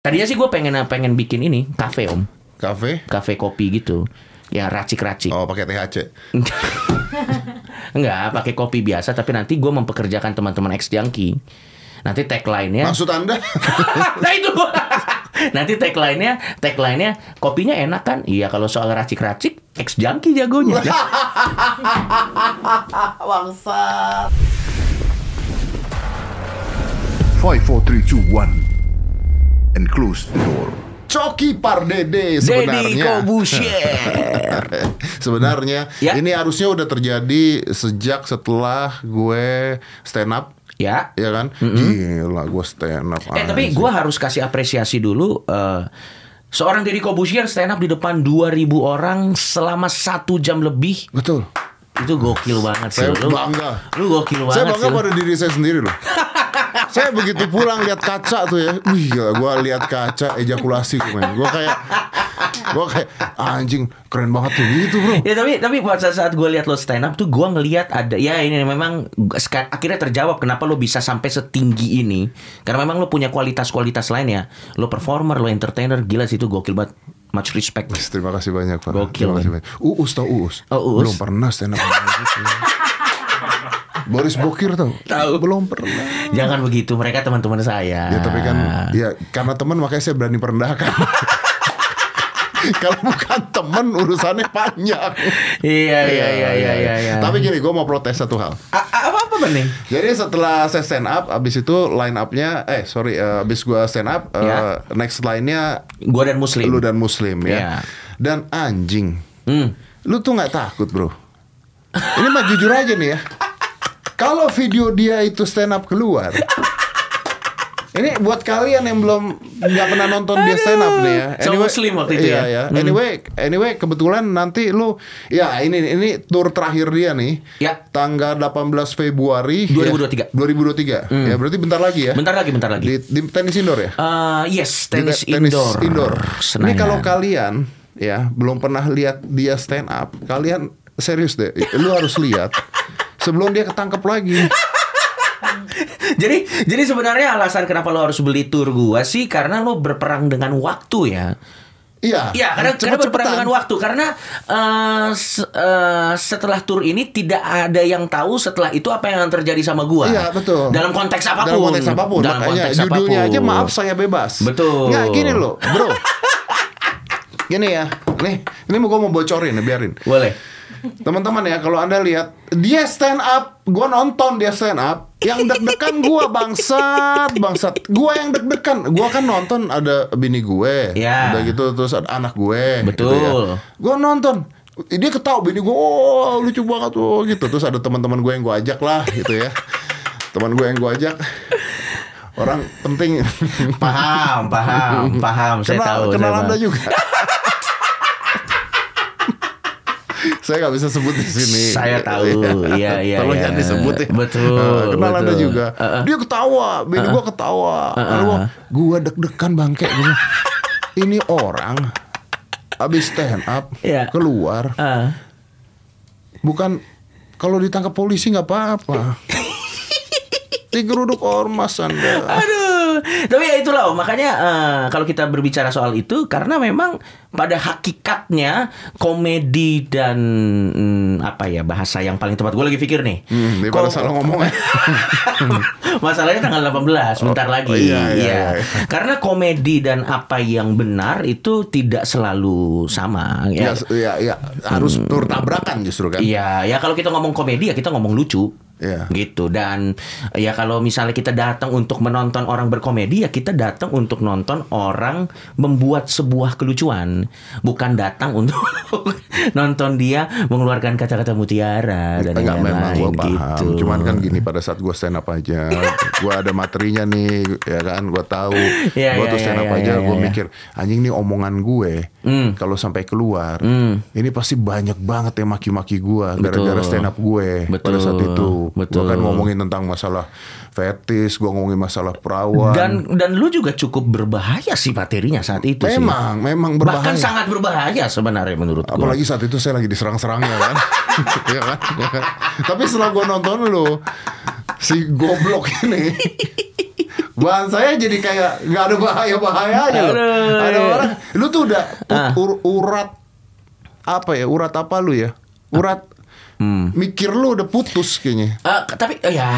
Tadinya sih gue pengen pengen bikin ini kafe om, Kafe? kafe kopi gitu, ya racik-racik. Oh, pakai THC. Enggak, pakai kopi biasa, tapi nanti gue mempekerjakan teman-teman ex junkie. Nanti tagline-nya, Maksud Anda? nah itu nanti tagline-nya, tagline-nya kopinya enak kan? Iya kalau soal racik-racik, ex junkie jagonya. Bangsat. Five, four, three, two, one, and close the door. Coki Pardede Deddy sebenarnya. Kobusier. sebenarnya Ya. ini harusnya udah terjadi sejak setelah gue stand up ya. ya kan? Gila gue stand up. Eh tapi gue harus kasih apresiasi dulu. eh, seorang Deddy Kobusier stand up di depan 2000 orang selama satu jam lebih. betul. Itu gokil banget sih. Saya Lu- bangga. Lu gokil banget Saya bangga sih. pada diri saya sendiri loh. saya begitu pulang lihat kaca tuh ya, wih gila, gue lihat kaca ejakulasi gue men. Gue kayak, gue kayak anjing keren banget tuh gitu bro. Ya tapi tapi pada saat, saat gue lihat lo stand up tuh gue ngelihat ada ya ini memang akhirnya terjawab kenapa lo bisa sampai setinggi ini karena memang lo punya kualitas-kualitas lain ya lo performer lo entertainer gila sih itu gokil banget much respect Mas, Terima kasih banyak Pak. Gokil, Terima kasih banyak. Uus tau Uus? Oh, Uus. Belum pernah stand up. Boris Bokir tau? Tahu. Belum pernah. jangan begitu mereka teman-teman saya Ya tapi kan ya karena teman makanya saya berani merendahkan. Kalau bukan teman urusannya panjang. iya iya iya iya iya iya. Tapi gini, gue mau protes satu hal. A- a- apa bening Jadi setelah saya stand up, abis itu line up-nya, eh sorry, eh, abis gue stand up, eh, Ya. next line-nya gue dan muslim lu dan muslim ya. Iya. Dan anjing, Hmm. lu tuh nggak takut bro? Ini mah jujur aja nih ya. Kalau video dia itu stand up keluar, ini buat kalian yang belum nggak pernah nonton dia stand up nih ya. Sama Muslim waktu itu iya, ya? ya. Hmm. Anyway, anyway kebetulan nanti lu, ya ini ini tour terakhir dia nih. Ya. Tanggal 18 Februari 2023. Ya, 2023. Ya berarti bentar lagi ya. bentar lagi bentar lagi Di, di tenis indoor ya. Eh, yes Di tenis, te- indoor indoor. Senayan. Ini kalau kalian ya belum pernah lihat dia stand up, kalian serius deh, lu harus lihat sebelum dia ketangkep lagi. jadi jadi sebenarnya alasan kenapa lo harus beli tour gua sih karena lo berperang dengan waktu ya. Iya. Iya, karena, karena berperang dengan waktu karena se- eh, setelah tour ini tidak ada yang tahu setelah itu apa yang terjadi sama gua. Iya betul. Dalam konteks apa pun. Dalam konteks apa pun. Dalam Makanya konteks judulnya apa pun. aja maaf saya bebas. Betul. Nggak gini loh, bro. gini ya, nih, ini mau gue mau bocorin, biarin. Boleh. Teman-teman ya, kalau anda lihat dia stand up, gua nonton dia stand up, yang deg-degan gua bangsat, bangsat. Gua yang deg-degan, gua kan nonton ada bini gue, Ya. udah gitu terus ada anak gue, Betul. gitu ya. Gua nonton, dia ketawa bini gue, oh lucu banget tuh gitu. Terus ada teman-teman gue yang gue ajak lah, gitu ya. Teman gue yang gue ajak, orang penting. Paham, paham, paham. Saya kenal, tahu. kenal saya anda paham. juga. Saya nggak bisa sebut di sini. Saya tahu. Iya, iya, Tolong iya. jangan disebut ya. Betul, Nah, kenal anda betul. juga. Uh, uh. Dia ketawa, bini gua ketawa. Lalu gua, gua deg-degan bangke. Gua Ini orang habis stand up Iya. keluar, bukan kalau ditangkap polisi nggak apa-apa. Digeruduk ormas anda. Aduh, tapi ya itulah makanya eh, kalau kita berbicara soal itu karena memang pada hakikatnya komedi dan hmm, apa ya bahasa yang paling tepat gue lagi pikir nih. Hmm, daripada Ko- salah ngomong ya. Masalahnya tanggal 18, bentar oh, lagi. iya, iya, iya. Karena komedi dan apa yang benar itu tidak selalu sama. Ya, Ya, ya, ya, harus bertabrakan justru kan. Iya, ya kalau kita ngomong komedi ya kita ngomong lucu. Iya. Gitu dan ya kalau misalnya kita datang untuk menonton orang berkomedi ya kita datang untuk nonton orang membuat sebuah kelucuan, bukan datang untuk nonton dia mengeluarkan kata-kata mutiara dan Enggak yang memang lain gue paham gitu. Cuman kan gini pada saat gue stand up aja Gue ada materinya nih Ya kan gue tahu Iya, Gue iya, tuh stand iya, up iya, aja iya, Gue iya. mikir Anjing nih omongan gue Hmm. Kalau sampai keluar Hmm. Ini pasti banyak banget yang maki-maki gue Gara-gara stand up gue Pada Betul. saat itu Betul. kan ngomongin tentang masalah fetis Gue ngomongin masalah perawan Dan dan lu juga cukup berbahaya sih materinya saat itu sih. Memang Memang berbahaya Bahkan sangat berbahaya sebenarnya menurut gua. Apalagi saat itu saya lagi diserang-serangnya kan. Iya kan? Iya kan? Tapi setelah gue nonton lu si goblok ini Bahan saya jadi kayak nggak ada bahaya bahayanya loh. Ada orang, lu tuh udah Ah. ur- urat apa ya? Urat apa lu ya? Urat Hmm. mikir lu udah putus kayaknya. Eh, tapi eh, ya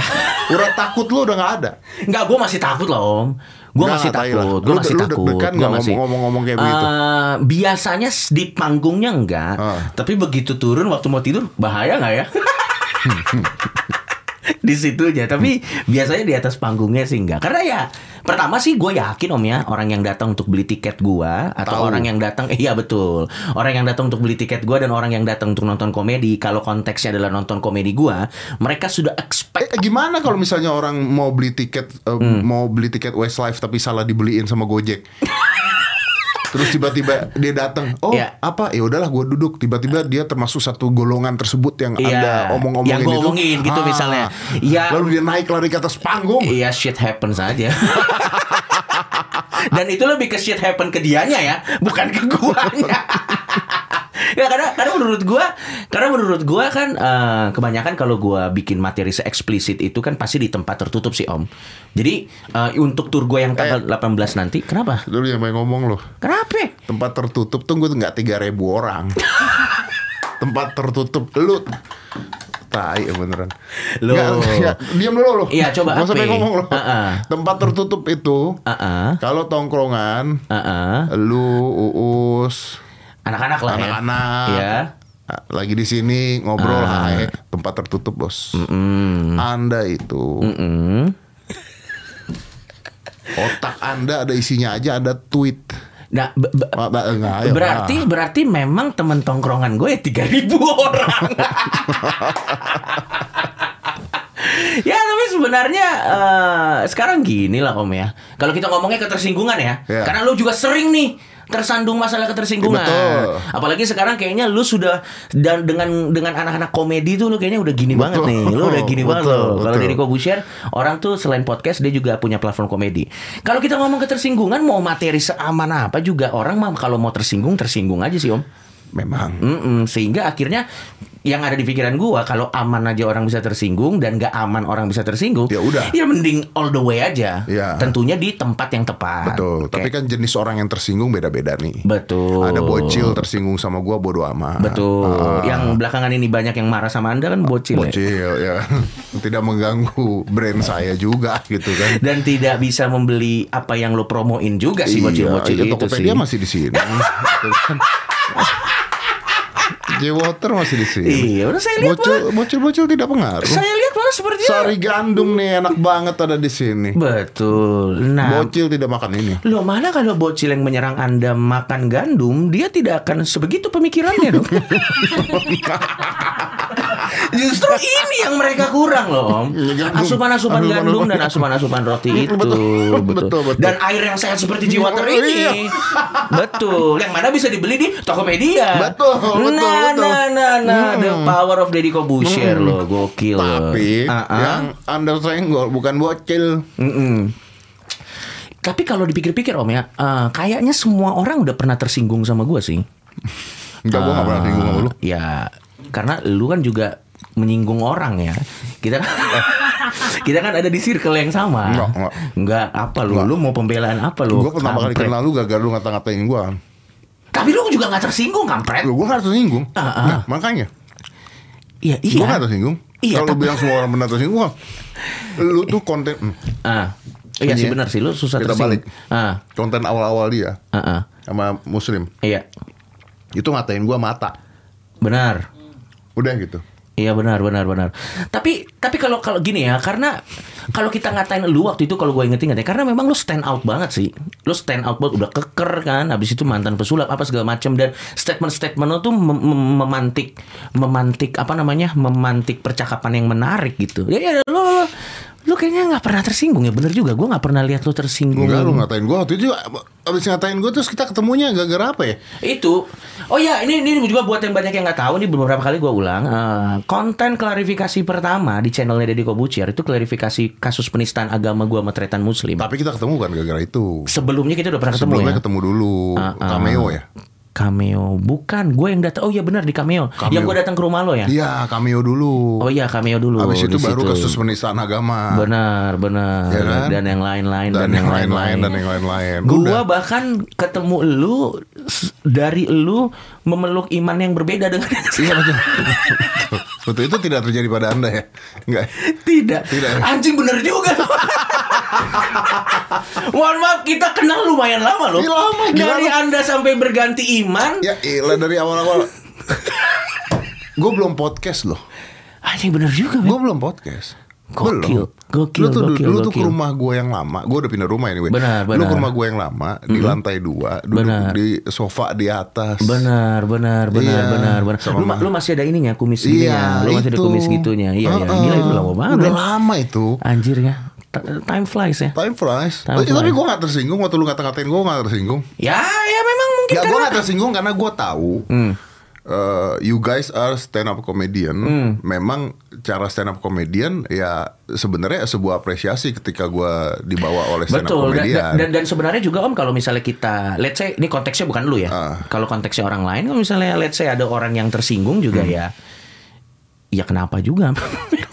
Urat takut lu udah nggak ada. Nggak, gue masih takut loh om Gue masih takut Gue masih lu takut nggak masih ngomong-ngomong kayak begitu? Eh, Biasanya di panggungnya enggak Ah. Tapi begitu turun waktu mau tidur Bahaya nggak ya? di situnya tapi biasanya di atas panggungnya sih enggak karena ya pertama sih gue yakin om ya orang yang datang untuk beli tiket gua atau Tahu. orang yang datang iya betul orang yang datang untuk beli tiket gua dan orang yang datang untuk nonton komedi kalau konteksnya adalah nonton komedi gua mereka sudah expect Eh, gimana kalau misalnya orang mau beli tiket eh, Hmm. mau beli tiket Westlife tapi salah dibeliin sama Gojek? Terus tiba-tiba dia datang, oh Iya. apa? Ya udahlah, gue duduk. Tiba-tiba dia termasuk satu golongan tersebut yang Iya, anda omong-omongin yang itu. omongin gitu misalnya. Iya. Lalu dia naik lari ke atas panggung. Iya shit happens aja. Dan itu lebih ke shit happen ke dianya ya, bukan ke guanya. ya karena karena menurut gua karena menurut gua kan eh, kebanyakan kalau gua bikin materi se-eksplisit itu kan pasti di tempat tertutup sih Om. Jadi eh, untuk tur gua yang tanggal 18 nanti, kenapa? Lu yang main ngomong loh. Kenapa? Tempat tertutup tunggu nggak tiga ribu orang. Tempat tertutup lu Tai ya beneran. Nggak, nggak, Diam dulu lu Iya, coba Nggak pengen ngomong lu Uh-uh. Tempat tertutup itu Heeh. Kalau tongkrongan Heeh. Lu, Uus Anak-anak lah ya. Anak-anak Iya. Lagi di sini ngobrol Ah. hai, Tempat tertutup bos Mm. Anda itu Mm-mm. Otak Anda ada isinya aja Ada tweet Nah, be- be- ayo, berarti ah. berarti memang temen tongkrongan gue ya 3000 orang. ya tapi sebenarnya eh, sekarang gini lah om ya. Kalau kita ngomongnya ketersinggungan ya, Ya. karena lu juga sering nih tersandung masalah ketersinggungan. Betul. Apalagi sekarang kayaknya lu sudah dan dengan dengan anak-anak komedi tuh lu kayaknya udah gini banget Betul. nih. Lu udah gini banget Betul, loh. Kalau dari Kobusier, orang tuh selain podcast dia juga punya platform komedi. Kalau kita ngomong ketersinggungan mau materi seaman apa juga orang mah kalau mau tersinggung tersinggung aja sih om. Memang Mm-mm, sehingga akhirnya yang ada di pikiran gua kalau aman aja orang bisa tersinggung dan gak aman orang bisa tersinggung. Ya udah. Ya mending all the way aja. Ya. Tentunya di tempat yang tepat. Betul Oke. Tapi kan jenis orang yang tersinggung beda-beda nih betul. Ada bocil tersinggung sama gua bodo amat Betul. Ah. Yang belakangan ini banyak yang marah sama Anda kan bocil. ya? Bocil ya Tidak mengganggu brand saya juga gitu kan Dan tidak bisa membeli apa yang lo promoin juga sih bocil-bocil iya, itu sih. Tokopedia masih di sini. J-Water masih di sini. Iya, udah saya lihat Bocil, bocil-bocil tidak pengaruh. Saya lihat malah sepertinya. Sari gandum nih enak banget ada di sini. Betul. Nah, Bocil tidak makan ini. Loh mana kalau bocil yang menyerang Anda makan gandum, dia tidak akan sebegitu pemikirannya dong. Justru ini yang mereka kurang loh, Om. Iya. Asupan-asupan Asupan- gandum dan asupan-asupan roti itu. Betul, betul, betul. Dan air yang sehat seperti Jiwater Iya. ini. betul. Yang mana bisa dibeli di Tokopedia. Betul, betul, Nah, betul. nah, nah, nah. The Hmm. power of Deddy Kobusier loh. Gokil loh. Tapi Ah, ah. yang Anda senggol bukan bocil. Mm-mm. Tapi kalau dipikir-pikir Om ya, eh, kayaknya semua orang udah pernah tersinggung sama gue sih. Enggak, gua enggak pernah singgung sama lu. Ya, karena lu kan juga menyinggung orang ya. Kita kita kan ada di circle yang sama. Enggak, enggak. Enggak, apa lu? Enggak. Lu mau pembelaan apa lu? Gua pertama kali kenal lu gagal lu ngata-ngatain gua. Tapi lu juga nggak tersinggung, kampret. Lu gua harus tersinggung. Ah, ah. Nah, makanya Iya, gua iya. enggak tersinggung. Iya, Kalau lu tapi- bilang semua orang benar tersinggung, gua- lu tuh konten hmm, Ah. Iya sih ya. benar sih lu susah Kita tersinggung. balik. Ah, konten awal-awal dia ah, ah. sama muslim. Iya. Itu ngatain gua mata. Benar. Udah gitu. Iya benar benar benar. Tapi tapi kalau kalau gini ya karena kalau kita ngatain lu waktu itu kalau gue inget-inget ya karena memang lu stand out banget sih. Lu stand out banget udah keker kan. Habis itu mantan pesulap apa segala macam dan statement-statement lu tuh mem- mem- memantik memantik apa namanya? memantik percakapan yang menarik gitu. Ya ya lu lu, lu kayaknya nggak pernah tersinggung ya bener juga. Gue nggak pernah lihat lu tersinggung. Enggak lu ngatain gua waktu itu abis ngatain gua terus kita ketemunya gara-gara apa ya? itu oh ya ini ini juga buat yang banyak yang nggak tahu ini beberapa kali gue ulang Eh, konten klarifikasi pertama di channelnya Deddy Kobucier itu klarifikasi kasus penistaan agama gue sama tretan muslim Tapi kita ketemu kan gara-gara itu. sebelumnya kita udah pernah ketemu Sebelumnya ya ketemu dulu Ah, ah. cameo ya. Cameo bukan, gue yang datang. Oh iya benar di Cameo. Cameo. Yang gue datang ke rumah lo ya. Iya, cameo dulu. Oh iya Cameo dulu. Habis itu di baru situ. kasus penistaan agama. Benar, benar. Ya kan? Dan yang lain-lain Dan dan, yang lain-lain, dan yang lain-lain. Gua Udah. bahkan ketemu lu dari lu memeluk iman yang berbeda dengan Iya betul. betul. Itu tidak terjadi pada Anda ya? Enggak. tidak. Tidak. Anjing bener juga. Mohon maaf kita kenal lumayan lama loh. Iya, lama, Dari. Anda sampai berganti iman. Ya ilah dari awal-awal. gue belum podcast loh. Anjing bener juga. Gue belum podcast. Gokil, Belum. gokil, lu tuh, gokil, lu tuh ke gokil. rumah gue yang lama. Gue udah pindah rumah anyway. Benar, Lu ke benar. rumah gue yang lama di lantai dua, duduk Benar. di sofa di atas. Benar, benar, benar, Iya, benar, benar. Lu, ma- lu masih ada ininya kumis Iya, gininya. Lu masih ada kumis gitunya. Iya, iya. Heeh. Gila itu lama banget. Udah lama itu. Anjir ya. Time flies ya. Time flies. Time Oh, iya, tapi flies. gue gak tersinggung waktu lu kata-katain gue gak tersinggung. Ya, ya memang mungkin Ya gue gak tersinggung karena gue tahu Hmm. Uh, you guys are stand up comedian. Hmm. Memang cara stand up comedian ya sebenarnya sebuah apresiasi ketika gue dibawa oleh stand up Betul dan, comedian. dan, dan sebenarnya juga om kalau misalnya kita let's say ini konteksnya bukan lu ya. Ah. Kalau konteksnya orang lain kalau misalnya let's say ada orang yang tersinggung juga Hmm. ya ya kenapa juga?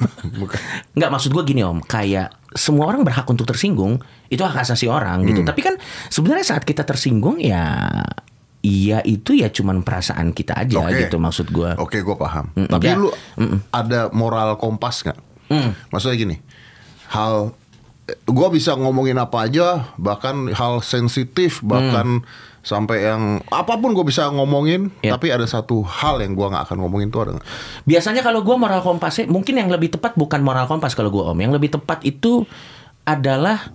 Nggak maksud gue gini om, kayak semua orang berhak untuk tersinggung itu hak asasi orang Hmm. gitu. Tapi kan sebenarnya saat kita tersinggung ya Iya itu ya cuman perasaan kita aja Oke. gitu maksud gue. Oke, gue paham. Mm, Tapi ya. lu ada moral kompas nggak? Mm. Maksudnya gini, hal gue bisa ngomongin apa aja, bahkan hal sensitif, bahkan sampai yang apa pun gue bisa ngomongin. Ya. Tapi ada satu hal yang gue nggak akan ngomongin tuh ada nggak? Biasanya kalau gue moral kompasnya mungkin yang lebih tepat bukan moral kompas kalau gue om. Yang lebih tepat itu adalah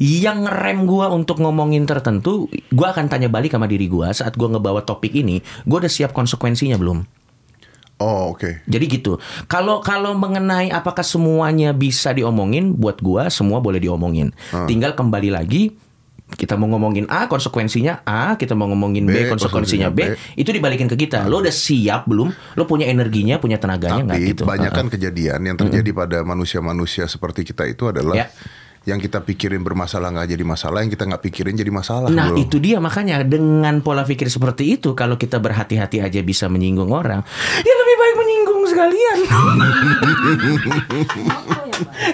yang ngerem gue untuk ngomongin tertentu, gue akan tanya balik sama diri gue saat gue ngebawa topik ini, gue udah siap konsekuensinya belum? Oh oke. Jadi gitu. Kalau kalau mengenai apakah semuanya bisa diomongin, buat gua semua boleh diomongin. Tinggal kembali lagi kita mau ngomongin A konsekuensinya A, kita mau ngomongin B, B, konsekuensinya B, konsekuensinya itu dibalikin ke kita. Lo udah siap belum? Lo punya energinya, punya tenaganya nggak Tapi gitu? banyak kan Uh-uh. kejadian yang terjadi pada manusia-manusia seperti kita itu adalah Ya. Yang kita pikirin bermasalah nggak jadi masalah, yang kita nggak pikirin jadi masalah. Nah bro. itu dia makanya dengan pola pikir seperti itu kalau kita berhati-hati aja bisa menyinggung orang ya lebih baik menyinggung sekalian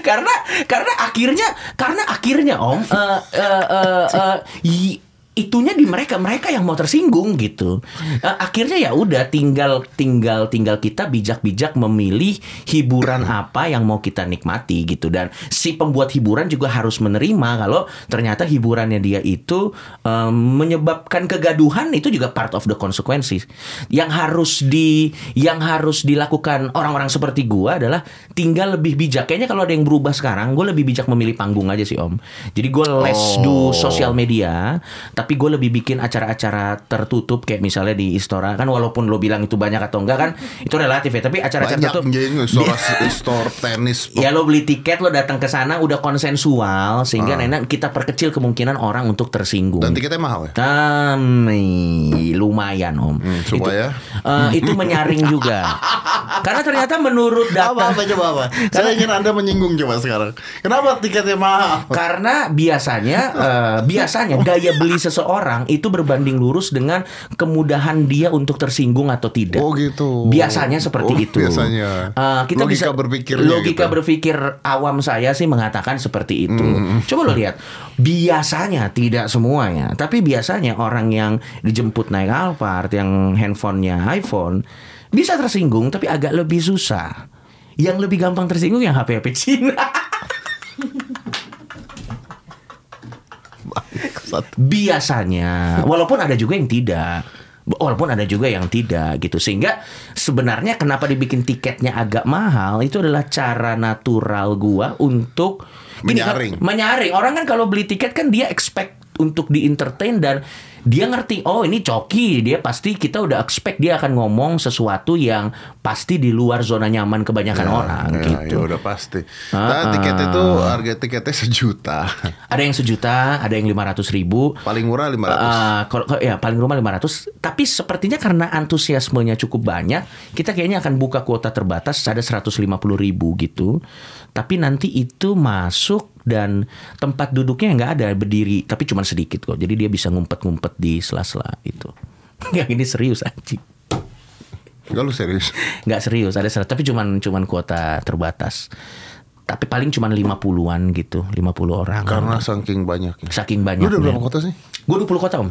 karena karena akhirnya karena akhirnya om eh, eh, eh, i- itunya di mereka mereka yang mau tersinggung gitu. Eh, akhirnya ya udah tinggal tinggal tinggal kita bijak-bijak memilih hiburan apa yang mau kita nikmati gitu. Dan si pembuat hiburan juga harus menerima kalau ternyata hiburannya dia itu em, menyebabkan kegaduhan itu juga part of the consequences. Yang harus di yang harus dilakukan orang-orang seperti gua adalah tinggal lebih bijak. Kayaknya kalau ada yang berubah sekarang gue lebih bijak memilih panggung aja sih om. Jadi gue less Oh. do sosial media tapi gue lebih bikin acara-acara tertutup kayak misalnya di Istora kan walaupun lo bilang itu banyak atau enggak kan itu relatif ya tapi acara-acara tertutup store tenis. Ya lo beli tiket lo datang ke sana udah konsensual sehingga enak kita perkecil kemungkinan orang untuk tersinggung. Ah. Dan tiketnya mahal ya. Tami, lumayan om. Hmm, supaya? itu, eh, itu menyaring juga. Karena ternyata menurut data coba apa? Saya ingin anda menyinggung coba sekarang. Kenapa tiketnya mahal? Karena biasanya eh, biasanya daya beli seseorang itu berbanding lurus dengan kemudahan dia untuk tersinggung atau tidak. Oh gitu. Biasanya seperti Oh, itu. biasanya. Eh, kita Logika bisa berpikirnya logika gitu. berpikir awam saya sih mengatakan seperti itu. Hmm. Coba lo lihat. Biasanya tidak semuanya, tapi biasanya orang yang dijemput naik Alphard yang handphonenya iPhone bisa tersinggung tapi agak lebih susah. Yang lebih gampang tersinggung yang HP HP Biasanya walaupun ada juga yang tidak. Walaupun ada juga yang tidak gitu. Sehingga sebenarnya kenapa dibikin tiketnya agak mahal itu adalah cara natural gua untuk gini Menyaring. menyaring. Orang kan kalau beli tiket kan dia expect untuk di entertain dan dia ngerti oh ini coki dia pasti kita udah expect dia akan ngomong sesuatu yang pasti di luar zona nyaman kebanyakan orang ya, gitu Ya udah pasti. Nah, Ah, tiket ah. itu harga tiketnya sejuta. ada yang sejuta ada yang lima ratus ribu Paling murah 500. Eh, kalau kalau- ya paling rumah 500 tapi sepertinya karena antusiasmenya cukup banyak kita kayaknya akan buka kuota terbatas ada 150 ribu gitu tapi nanti itu masuk dan tempat duduknya nggak ada berdiri tapi cuma sedikit kok jadi dia bisa ngumpet-ngumpet di sela-sela itu yang ini serius anjing. Enggak lu serius. Nggak serius, ada seratus tapi cuman cuman kuota terbatas. Tapi paling cuman 50-an gitu, 50 orang. Karena saking banyaknya. saking Lu banyak. udah berapa kota sih? Gue 20 kota, Om.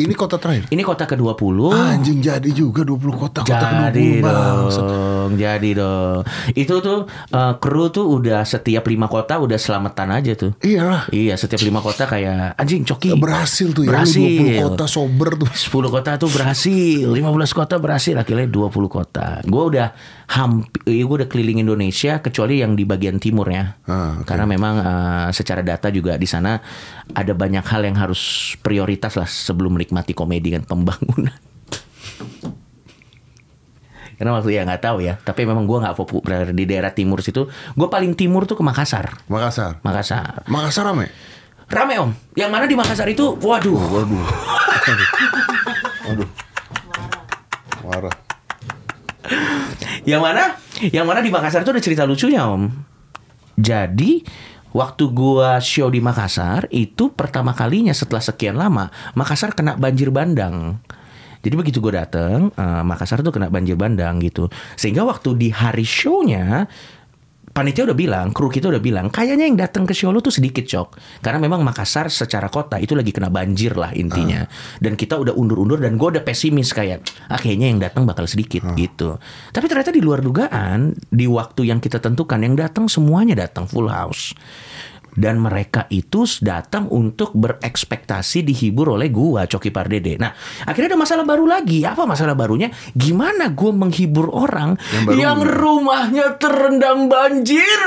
Ini kota terakhir. Ini kota ke-20. Anjing jadi juga 20 kota kota Jadi ke-20 bangsat. dong, jadi dong. Itu tuh eh, kru tuh udah setiap lima kota udah selamatan aja tuh. Iyalah. Iya, setiap lima kota kayak anjing coki. Berhasil tuh ya. Berhasil. 20 kota sober tuh. 10 kota tuh berhasil, 15 kota berhasil, akhirnya 20 kota. Gue udah hampir, gue udah keliling Indonesia kecuali yang di bagian timur ya. Ah, oke. Karena memang eh, secara data juga di sana ada banyak hal yang harus prioritas lah sebelum menikmati komedi kan pembangunan. Karena waktu ya nggak tahu ya, tapi memang gue nggak populer di daerah timur situ. Gue paling timur tuh ke Makassar. Makassar. Makassar. Makassar rame. Rame om. Yang mana di Makassar itu, waduh, Waduh. Waduh. Marah. Yang mana? Yang mana di Makassar itu ada cerita lucunya om. Jadi waktu gua show di Makassar itu pertama kalinya setelah sekian lama Makassar kena banjir bandang. Jadi begitu gue dateng, eh, Makassar tuh kena banjir bandang gitu. Sehingga waktu di hari show-nya panitia udah bilang, kru kita udah bilang, kayaknya yang datang ke show lu tuh sedikit cok, karena memang Makassar secara kota itu lagi kena banjir lah intinya, dan kita udah undur-undur dan gue udah pesimis kayak, ah kayaknya yang datang bakal sedikit gitu. Tapi ternyata di luar dugaan, di waktu yang kita tentukan yang datang semuanya datang full house. Dan mereka itu datang untuk berekspektasi dihibur oleh gua Coki Pardede. Nah, akhirnya ada masalah baru lagi. Apa masalah barunya? Gimana gua menghibur orang Yang baru yang rumahnya terendam banjir?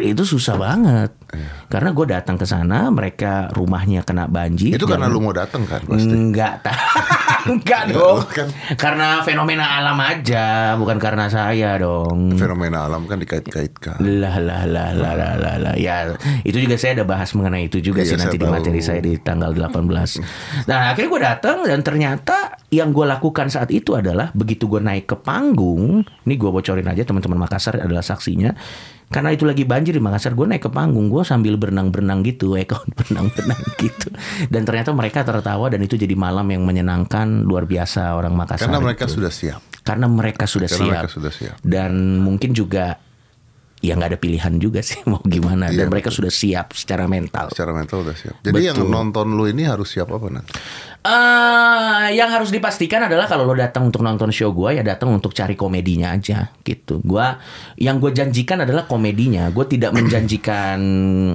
Itu susah banget. Karena gue datang ke sana, mereka rumahnya kena banjir. Itu karena lu mau datang kan pasti. Enggak, enggak dong. kan. Karena fenomena alam aja, bukan karena saya dong. Fenomena alam kan dikait-kaitkan. Lah lah lah lah lah lah lah. Ya itu juga saya ada bahas mengenai itu juga Iya, sih nanti di materi saya di tanggal 18 Nah akhirnya gue datang dan ternyata yang gue lakukan saat itu adalah begitu gue naik ke panggung, ini gue bocorin aja teman-teman Makassar adalah saksinya. Karena itu lagi banjir di Makassar, gue naik ke panggung, gue sambil berenang-berenang gitu, ekon berenang-berenang gitu. Dan ternyata mereka tertawa dan itu jadi malam yang menyenangkan luar biasa orang Makassar. Karena mereka itu. sudah siap. karena mereka sudah Karena siap. mereka sudah siap. Dan mungkin juga ya nggak ada pilihan juga sih mau gimana. Iya, Dan mereka sudah siap secara mental. Secara mental udah siap. Jadi yang Betul. nonton lu ini harus siap apa nanti? eh yang harus dipastikan adalah kalau lo datang untuk nonton show gua ya datang untuk cari komedinya aja gitu. Gua yang gue janjikan adalah komedinya. Gue tidak menjanjikan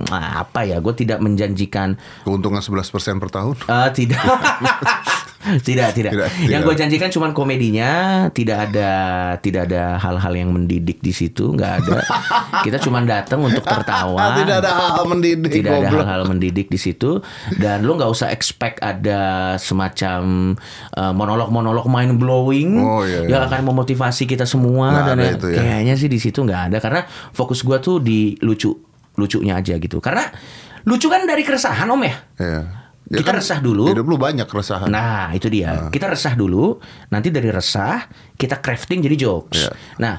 ah, apa ya? Gue tidak menjanjikan Keuntungan 11% per tahun? Eh, tidak. tidak, tidak. Tidak, Yang gue janjikan cuman komedinya, tidak ada tidak ada hal-hal yang mendidik di situ, nggak ada. Kita cuman datang untuk tertawa. Tidak ada hal-hal mendidik, Tidak ada hal-hal mendidik di situ dan lu nggak usah expect ada semacam eh, monolog-monolog mind blowing Oh, iya, iya. yang akan memotivasi kita semua Nggak dan ya- itu ya. kayaknya sih di situ nggak ada karena fokus gua tuh di lucu lucunya aja gitu. Karena lucu kan dari keresahan om ya. Iya. Ya Kita resah dulu. Hidup lu banyak keresahan. Nah, itu dia. Kita resah dulu, nanti dari resah kita crafting jadi jokes. Iya. Nah,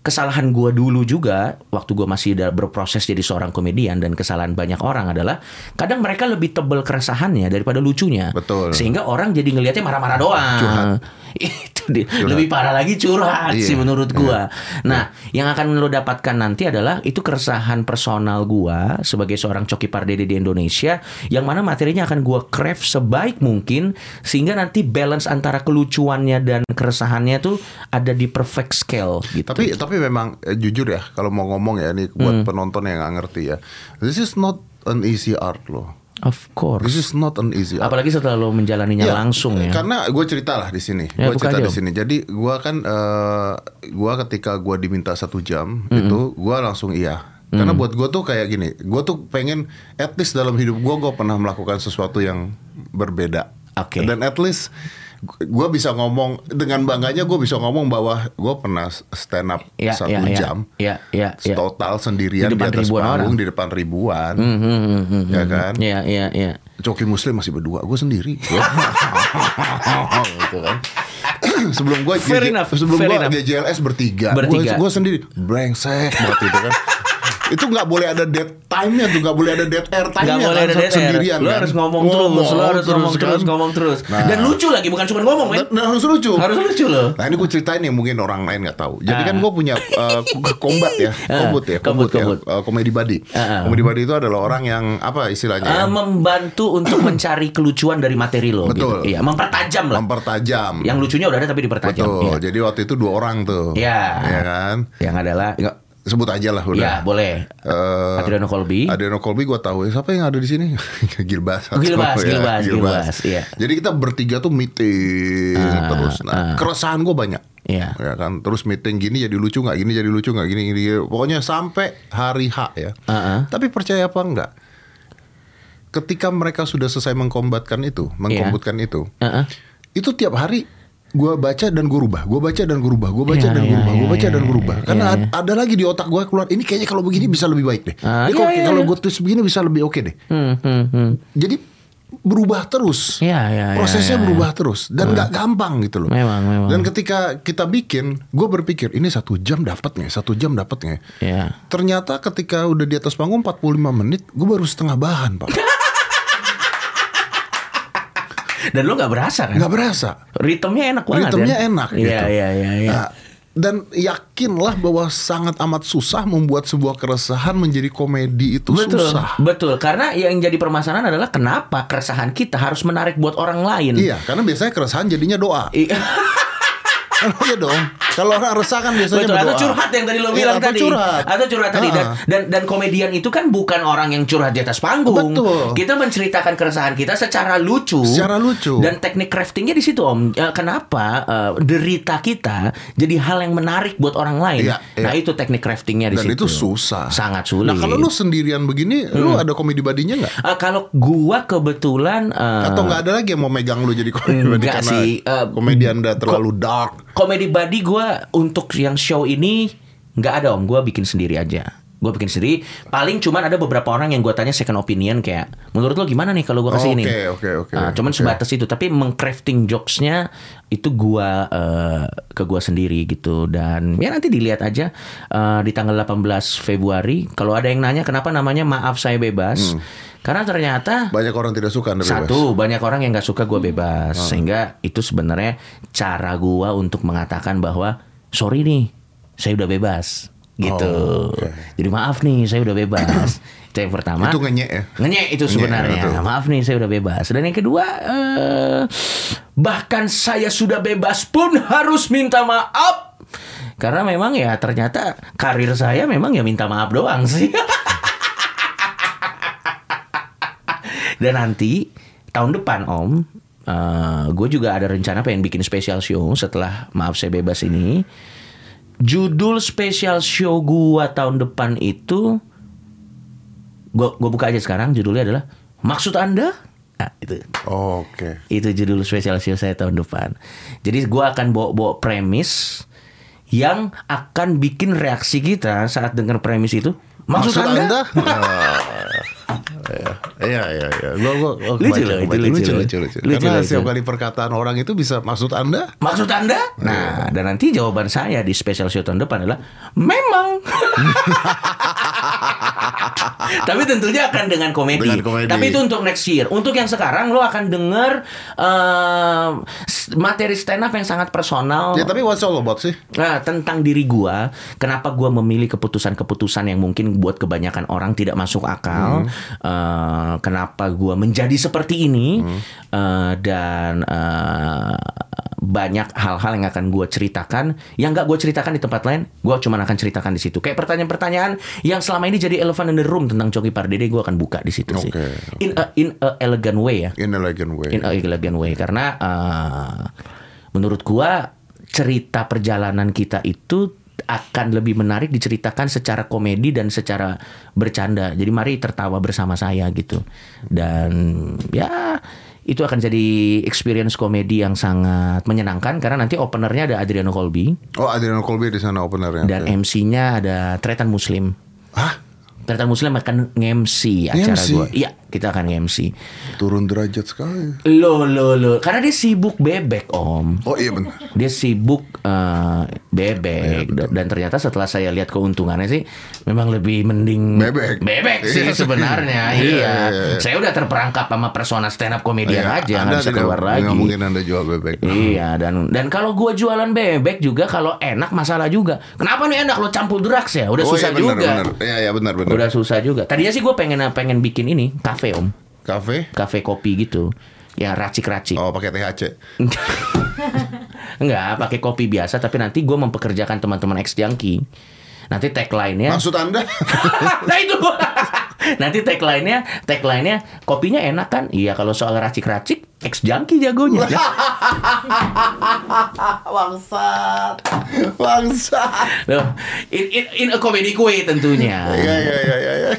kesalahan gua dulu juga waktu gua masih berproses jadi seorang komedian dan kesalahan banyak orang adalah kadang mereka lebih tebel keresahannya daripada lucunya. Betul. Sehingga orang jadi ngelihatnya marah-marah doang. Curhat. itu lebih parah lagi curhat Iya, sih menurut gua. Nah, yang akan lo dapatkan nanti adalah itu keresahan personal gua sebagai seorang coki pardede di Indonesia yang mana materinya akan gua craft sebaik mungkin sehingga nanti balance antara kelucuannya dan keresahannya tuh ada di perfect scale gitu. Tapi tapi memang eh, jujur ya kalau mau ngomong ya ini buat Hmm. penonton yang nggak ngerti ya. This is not an easy art loh. of course. This is not an easy art. Apalagi setelah lo menjalaninya Iya, langsung ya. Karena gue cerita lah di sini. Ya, gue cerita di sini. Jadi gue kan eh gue ketika gue diminta satu jam itu gue langsung iya. Karena buat gue tuh kayak gini. Gue tuh pengen at least dalam hidup gue gue pernah melakukan sesuatu yang berbeda. Oke. Dan at least gue bisa ngomong dengan bangganya gue bisa ngomong bahwa gue pernah stand up Ya, satu ya, ya. jam. Ya, ya, ya. Total sendirian Di di, depan atas ribuan panggung orang. di depan ribuan. Hmm, hmm, hmm, hmm, Ya kan? Iya, iya, iya. Coki Muslim masih berdua, gue sendiri. gitu kan. sebelum gue sebelum gue. GJLS bertiga, Bertiga. gue sendiri brengsek banget itu kan. itu nggak boleh ada dead time-nya tuh, nggak boleh ada dead air time-nya. Nggak boleh kan, ada dead air. sendirian, Lu kan. harus ngomong, terus, lu harus ngomong terus, kan. ngomong terus. Nah. Dan lucu lagi, bukan cuma ngomong. Dan, dan harus lucu. Harus lucu loh. Nah ini gue ceritain yang mungkin orang lain nggak tahu. Jadi Ah. kan gue punya uh, kombat ya, kombut ya, Kombut, kombut ya, uh, komedi buddy. Ah, ah. Komedi buddy itu adalah orang yang apa istilahnya? Ya? membantu untuk mencari kelucuan dari materi lo. Betul. Gitu. Iya, mempertajam lah. mempertajam. Yang lucunya udah ada tapi dipertajam. Betul. Iya. Jadi waktu itu dua orang tuh. Iya. Ya kan. Yang adalah, Sebut aja lah udah. ya boleh. Eh, Adriano Colby. Adriano Colby gue tahu ya siapa yang ada di sini Gilbas Gilbas, Ya, Gilbas, Gilbas, iya. jadi kita bertiga tuh meeting terus nah keresahan gue banyak Iya. ya kan terus meeting gini jadi lucu nggak gini jadi lucu nggak gini gini pokoknya sampai hari H ya Uh-uh. tapi percaya apa enggak ketika mereka sudah selesai mengkombatkan itu Iya. mengkombutkan itu Heeh. itu tiap hari gue baca dan gue rubah, gue baca dan gue rubah, gue baca Iya, dan gue iya, rubah, gue iya, baca dan iya, gue rubah. iya, Karena iya. ad- ada lagi di otak gue keluar, ini kayaknya kalau begini bisa lebih baik deh. Ah, Ini iya, kalau kalau iya. gue tulis begini bisa lebih oke deh. Hmm, hmm, hmm. Jadi berubah terus. Iya, iya, Prosesnya iya, iya. berubah terus dan nggak gampang gitu loh. Memang, memang. Dan ketika kita bikin, gue berpikir ini satu jam dapat nggak? Satu jam dapat nggak? Iya. Ternyata ketika udah di atas panggung 45 menit, gue baru setengah bahan pak. Dan lo nggak berasa kan? Nggak berasa. Ritmenya enak banget Ritmenya kan? enak Iya, gitu. iya, iya, iya. Nah, dan yakinlah bahwa sangat amat susah membuat sebuah keresahan menjadi komedi itu Betul, susah. betul. Karena yang jadi permasalahan adalah kenapa keresahan kita harus menarik buat orang lain. Iya, karena biasanya keresahan jadinya doa. I- Iya dong. Kalau orang resah kan biasanya Betul, atau berdoa. curhat yang tadi lo Iya, bilang atau tadi. curhat. Atau curhat tadi dan, Ah. dan dan komedian itu kan bukan orang yang curhat di atas panggung. Betul. Kita menceritakan keresahan kita secara lucu. Secara lucu. Dan teknik craftingnya di situ Om. Ya, kenapa eh, derita kita jadi hal yang menarik buat orang lain? Iya, iya. Nah, itu teknik craftingnya di Dan situ. itu susah. Sangat sulit. Nah, kalau lu sendirian begini, lu Hmm. ada komedi badinya nggak? Eh, kalau gua kebetulan eh, Atau nggak ada lagi yang mau megang lu jadi komedi badi karena sih, eh, komedian udah terlalu dark. Komedi buddy gue untuk yang show ini nggak ada om. Gue bikin sendiri aja gue bikin sendiri. Paling cuman ada beberapa orang yang gue tanya second opinion kayak menurut lo gimana nih kalau gue kasih Oh, ini oke, oke, oke, Ah, cuman oke. sebatas itu. Tapi mengcrafting jokesnya itu gue eh, ke gue sendiri gitu. Dan ya nanti dilihat aja eh, di tanggal 18 Februari. Kalau ada yang nanya kenapa namanya maaf saya bebas? Karena ternyata Banyak orang tidak suka Anda bebas. satu, banyak orang yang nggak suka gue bebas, sehingga itu sebenarnya cara gue untuk mengatakan bahwa sorry nih, saya udah bebas, gitu. Oh, oke. Jadi maaf nih, saya udah bebas. itu yang pertama. Itu ngenyek ya? Ngenyek itu sebenarnya. betul. maaf nih, saya udah bebas. Dan yang kedua, eh, bahkan saya sudah bebas pun harus minta maaf. Karena memang ya ternyata karir saya memang ya minta maaf doang sih. Dan nanti tahun depan Om, gue juga ada rencana pengen bikin special show setelah maaf saya bebas ini. Judul special show gua tahun depan itu, gua gua buka aja sekarang. Judulnya adalah maksud anda. Nah, itu Oke. itu judul special show saya tahun depan. Jadi gua akan bawa-bawa premis yang akan bikin reaksi kita saat dengar premis itu. Maksud, anda? Ah, Iya iya iya. Gua gua Lucu loh, itu lucu lucu lucu lucu. Lucu, Karena lucu. setiap kali perkataan orang itu bisa maksud Anda? Maksud Anda? Nah, dan nanti jawaban saya di special show tahun depan adalah memang. Tapi tentunya akan dengan komedi. Dengan komedi. Tapi itu untuk next year. Untuk yang sekarang lo akan dengar eh, s- materi stand up yang sangat personal. Ya tapi what's all about sih? Nah, tentang diri gua, kenapa gua memilih keputusan-keputusan yang mungkin buat kebanyakan orang tidak masuk akal, Eh, kenapa gua menjadi seperti ini, Eh, dan eh, banyak hal-hal yang akan gua ceritakan, yang nggak gua ceritakan di tempat lain, gua cuma akan ceritakan di situ. Kayak pertanyaan-pertanyaan yang selama ini jadi elephant in the room tentang Coki Pardede, gua akan buka di situ sih. Oke. In a, in a elegant way ya In elegant way. in a elegant way karena eh, menurut gua cerita perjalanan kita itu akan lebih menarik diceritakan secara komedi dan secara bercanda. Jadi mari tertawa bersama saya gitu. Dan ya itu akan jadi experience komedi yang sangat menyenangkan karena nanti openernya ada Adriano Colby Oh Adriano Colby di sana openernya. dan Oke. MC-nya ada Tretan Muslim. Hah? Tretan Muslim akan nge-MC acara gua. Iya. Kita akan MC. Turun derajat sekali. Lo lo lo, karena dia sibuk bebek om. Oh iya benar. Dia sibuk eh, bebek Iya, dan, ternyata setelah saya lihat keuntungannya sih memang lebih mending Bebek. bebek sih Iya. sebenarnya Iya, iya, iya, iya. saya udah terperangkap sama persona stand up komedian Iya, aja nggak bisa tidak- keluar lagi nggak mungkin Anda jual bebek. Iya dan dan kalau gua jualan bebek juga kalau enak masalah juga. Kenapa nih enak lo campur drugs ya? Udah oh susah iya benar juga. benar. Iya iya benar benar. Udah susah juga. Tadinya sih gue pengen pengen bikin ini kafe om, Kafe? kafe kopi gitu. Ya racik-racik. Oh pakai THC. Enggak, pakai kopi biasa tapi nanti gue mempekerjakan teman-teman ex junkie. Nanti tagline-nya Maksud Anda? Nah itu Nanti tagline-nya Tagline-nya Kopinya enak kan Iya kalau soal racik-racik Ex junkie jagonya Bangsat. Bangsat. Loh, in, in, in a comedy way tentunya Iya iya iya iya.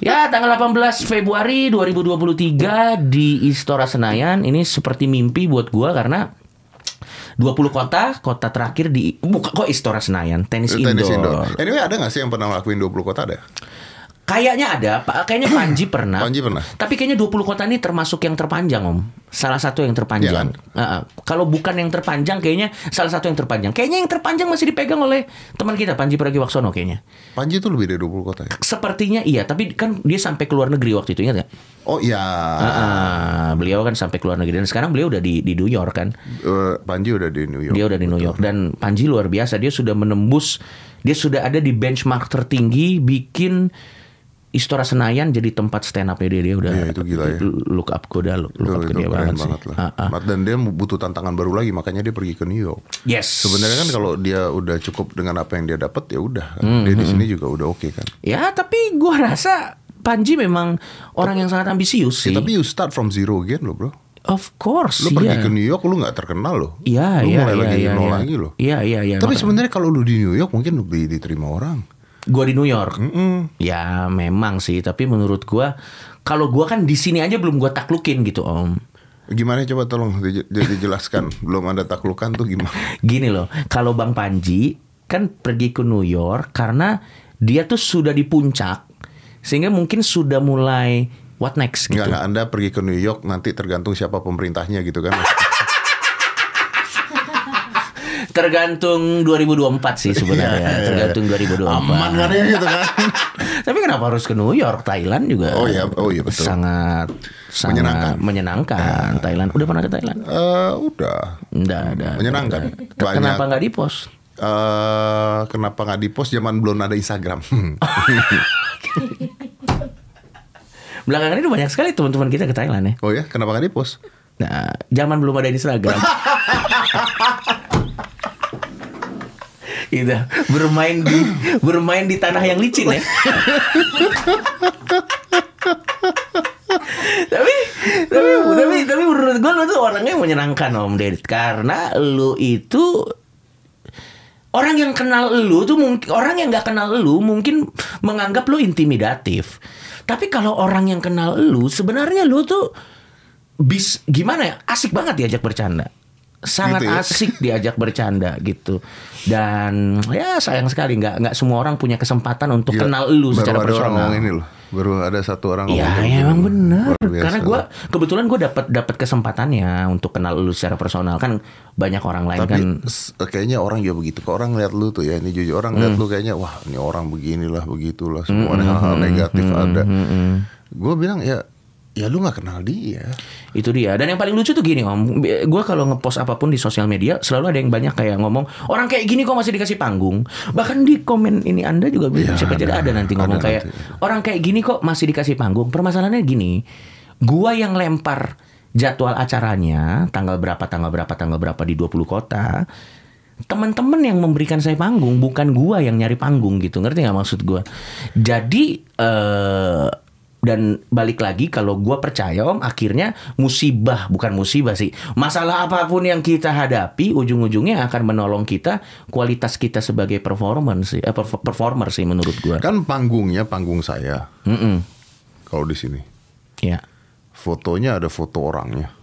Ya, tanggal 18 Februari 2023 di Istora Senayan ini seperti mimpi buat gua karena 20 kota, kota terakhir di buka kok Istora Senayan, tenis, Tenis indoor. indoor. Anyway ada nggak sih yang pernah ngelakuin 20 kota ada? Kayaknya ada, Pak. Kayaknya Panji pernah. Panji pernah. Tapi kayaknya 20 kota ini termasuk yang terpanjang, Om. Salah satu yang terpanjang. Iya Heeh. Kalau bukan yang terpanjang, kayaknya salah satu yang terpanjang. Kayaknya yang terpanjang masih dipegang oleh teman kita, Panji Pragiwaksono kayaknya. Panji itu lebih dari 20 kota ya? Sepertinya iya, tapi kan dia sampai ke luar negeri waktu itu, ingat nggak? Oh iya. Ah, beliau kan sampai ke luar negeri dan sekarang beliau udah di di New York kan. Eh, Panji udah di New York. Dia udah di New York dan Panji luar biasa. Dia sudah menembus dia sudah ada di benchmark tertinggi bikin Istora Senayan jadi tempat stand up dia dia udah Iya, itu gila ya. look up gue udah look, look Itu, up ke dia banget, sih. banget lah. Ah, ah. Mat- Dan dia butuh tantangan baru lagi, makanya dia pergi ke New York. Yes. Sebenarnya kan kalau dia udah cukup dengan apa yang dia dapat ya udah, Hmm, dia di sini juga udah oke kan. Ya, tapi gua rasa Panji memang orang yang sangat ambisius sih. Ya, tapi you start from zero again loh bro. of course, Lu iya. pergi ke New York lu nggak terkenal loh. Iya, lu iya, mulai iya, lagi iya, nol iya. lagi loh. Iya, iya, iya. Tapi sebenarnya kalau lu di New York mungkin lebih diterima orang. Gua di New York. Ya memang sih, tapi menurut gua kalau gua kan di sini aja belum gua taklukin gitu, Om. Gimana coba tolong di- di- dijelaskan. Belum ada taklukan tuh gimana? Gini loh, kalau Bang Panji kan pergi ke New York karena dia tuh sudah di puncak sehingga mungkin sudah mulai what next gitu. Enggak, enggak Anda pergi ke New York nanti tergantung siapa pemerintahnya gitu kan. Tergantung 2024 sih sebenarnya, tergantung 2024. Iya, Aman kan ya gitu kan. Tapi kenapa harus ke New York? Thailand juga. Oh iya, oh iya, betul. Sangat sangat Menyenangkan. menyenangkan. Thailand. Udah pernah ke Thailand? Eh, udah. Enggak ada. Menyenangkan. Kenapa Banyak. nggak di post? eh kenapa nggak di post zaman belum ada Instagram? Belakangan ini banyak sekali teman-teman kita ke Thailand ya. oh ya, kenapa nggak di post? Nah, zaman belum ada Instagram. Gitu, bermain di bermain di tanah yang licin ya. tapi tapi tapi tapi menurut gue lu tuh orangnya menyenangkan om Dedit. Karena lu itu orang yang kenal lu tuh mungkin orang yang nggak kenal lu mungkin menganggap lu intimidatif. Tapi kalau orang yang kenal lu sebenarnya lu tuh bis gimana ya? Asik banget diajak bercanda sangat Gitu ya? asik diajak bercanda gitu dan ya sayang sekali nggak nggak semua orang punya kesempatan untuk Gila, kenal lu baru secara ada orang personal ngomong ini loh. Baru ada satu orang Iya, ya, gitu. emang bener. Karena gue kebetulan gue dapat dapat kesempatannya untuk kenal lu secara personal kan banyak orang lain Tapi kan. kayaknya orang juga begitu. Kalau orang ngeliat lu tuh ya, ini jujur orang Hmm. lu kayaknya wah ini orang beginilah begitulah semua ada hal-hal negatif ada. Gue bilang ya ya lu nggak kenal dia. Itu dia. Dan yang paling lucu tuh gini om, gue kalau ngepost apa pun di sosial media selalu ada yang banyak kayak ngomong orang kayak gini kok masih dikasih panggung. Bahkan di komen ini anda juga Iya, siapa jadi ada nanti ngomong ada kayak nanti. orang kayak gini kok masih dikasih panggung. Permasalahannya gini, gua yang lempar jadwal acaranya tanggal berapa tanggal berapa tanggal berapa di 20 kota. Teman-teman yang memberikan saya panggung bukan gua yang nyari panggung gitu ngerti nggak maksud gua jadi eh dan balik lagi kalau gua percaya om akhirnya musibah bukan musibah sih masalah apa pun yang kita hadapi ujung-ujungnya akan menolong kita kualitas kita sebagai performance sih eh, perf- performer sih menurut gua Kan panggungnya panggung saya. Mm-mm. Kalau di sini ya fotonya ada foto orangnya.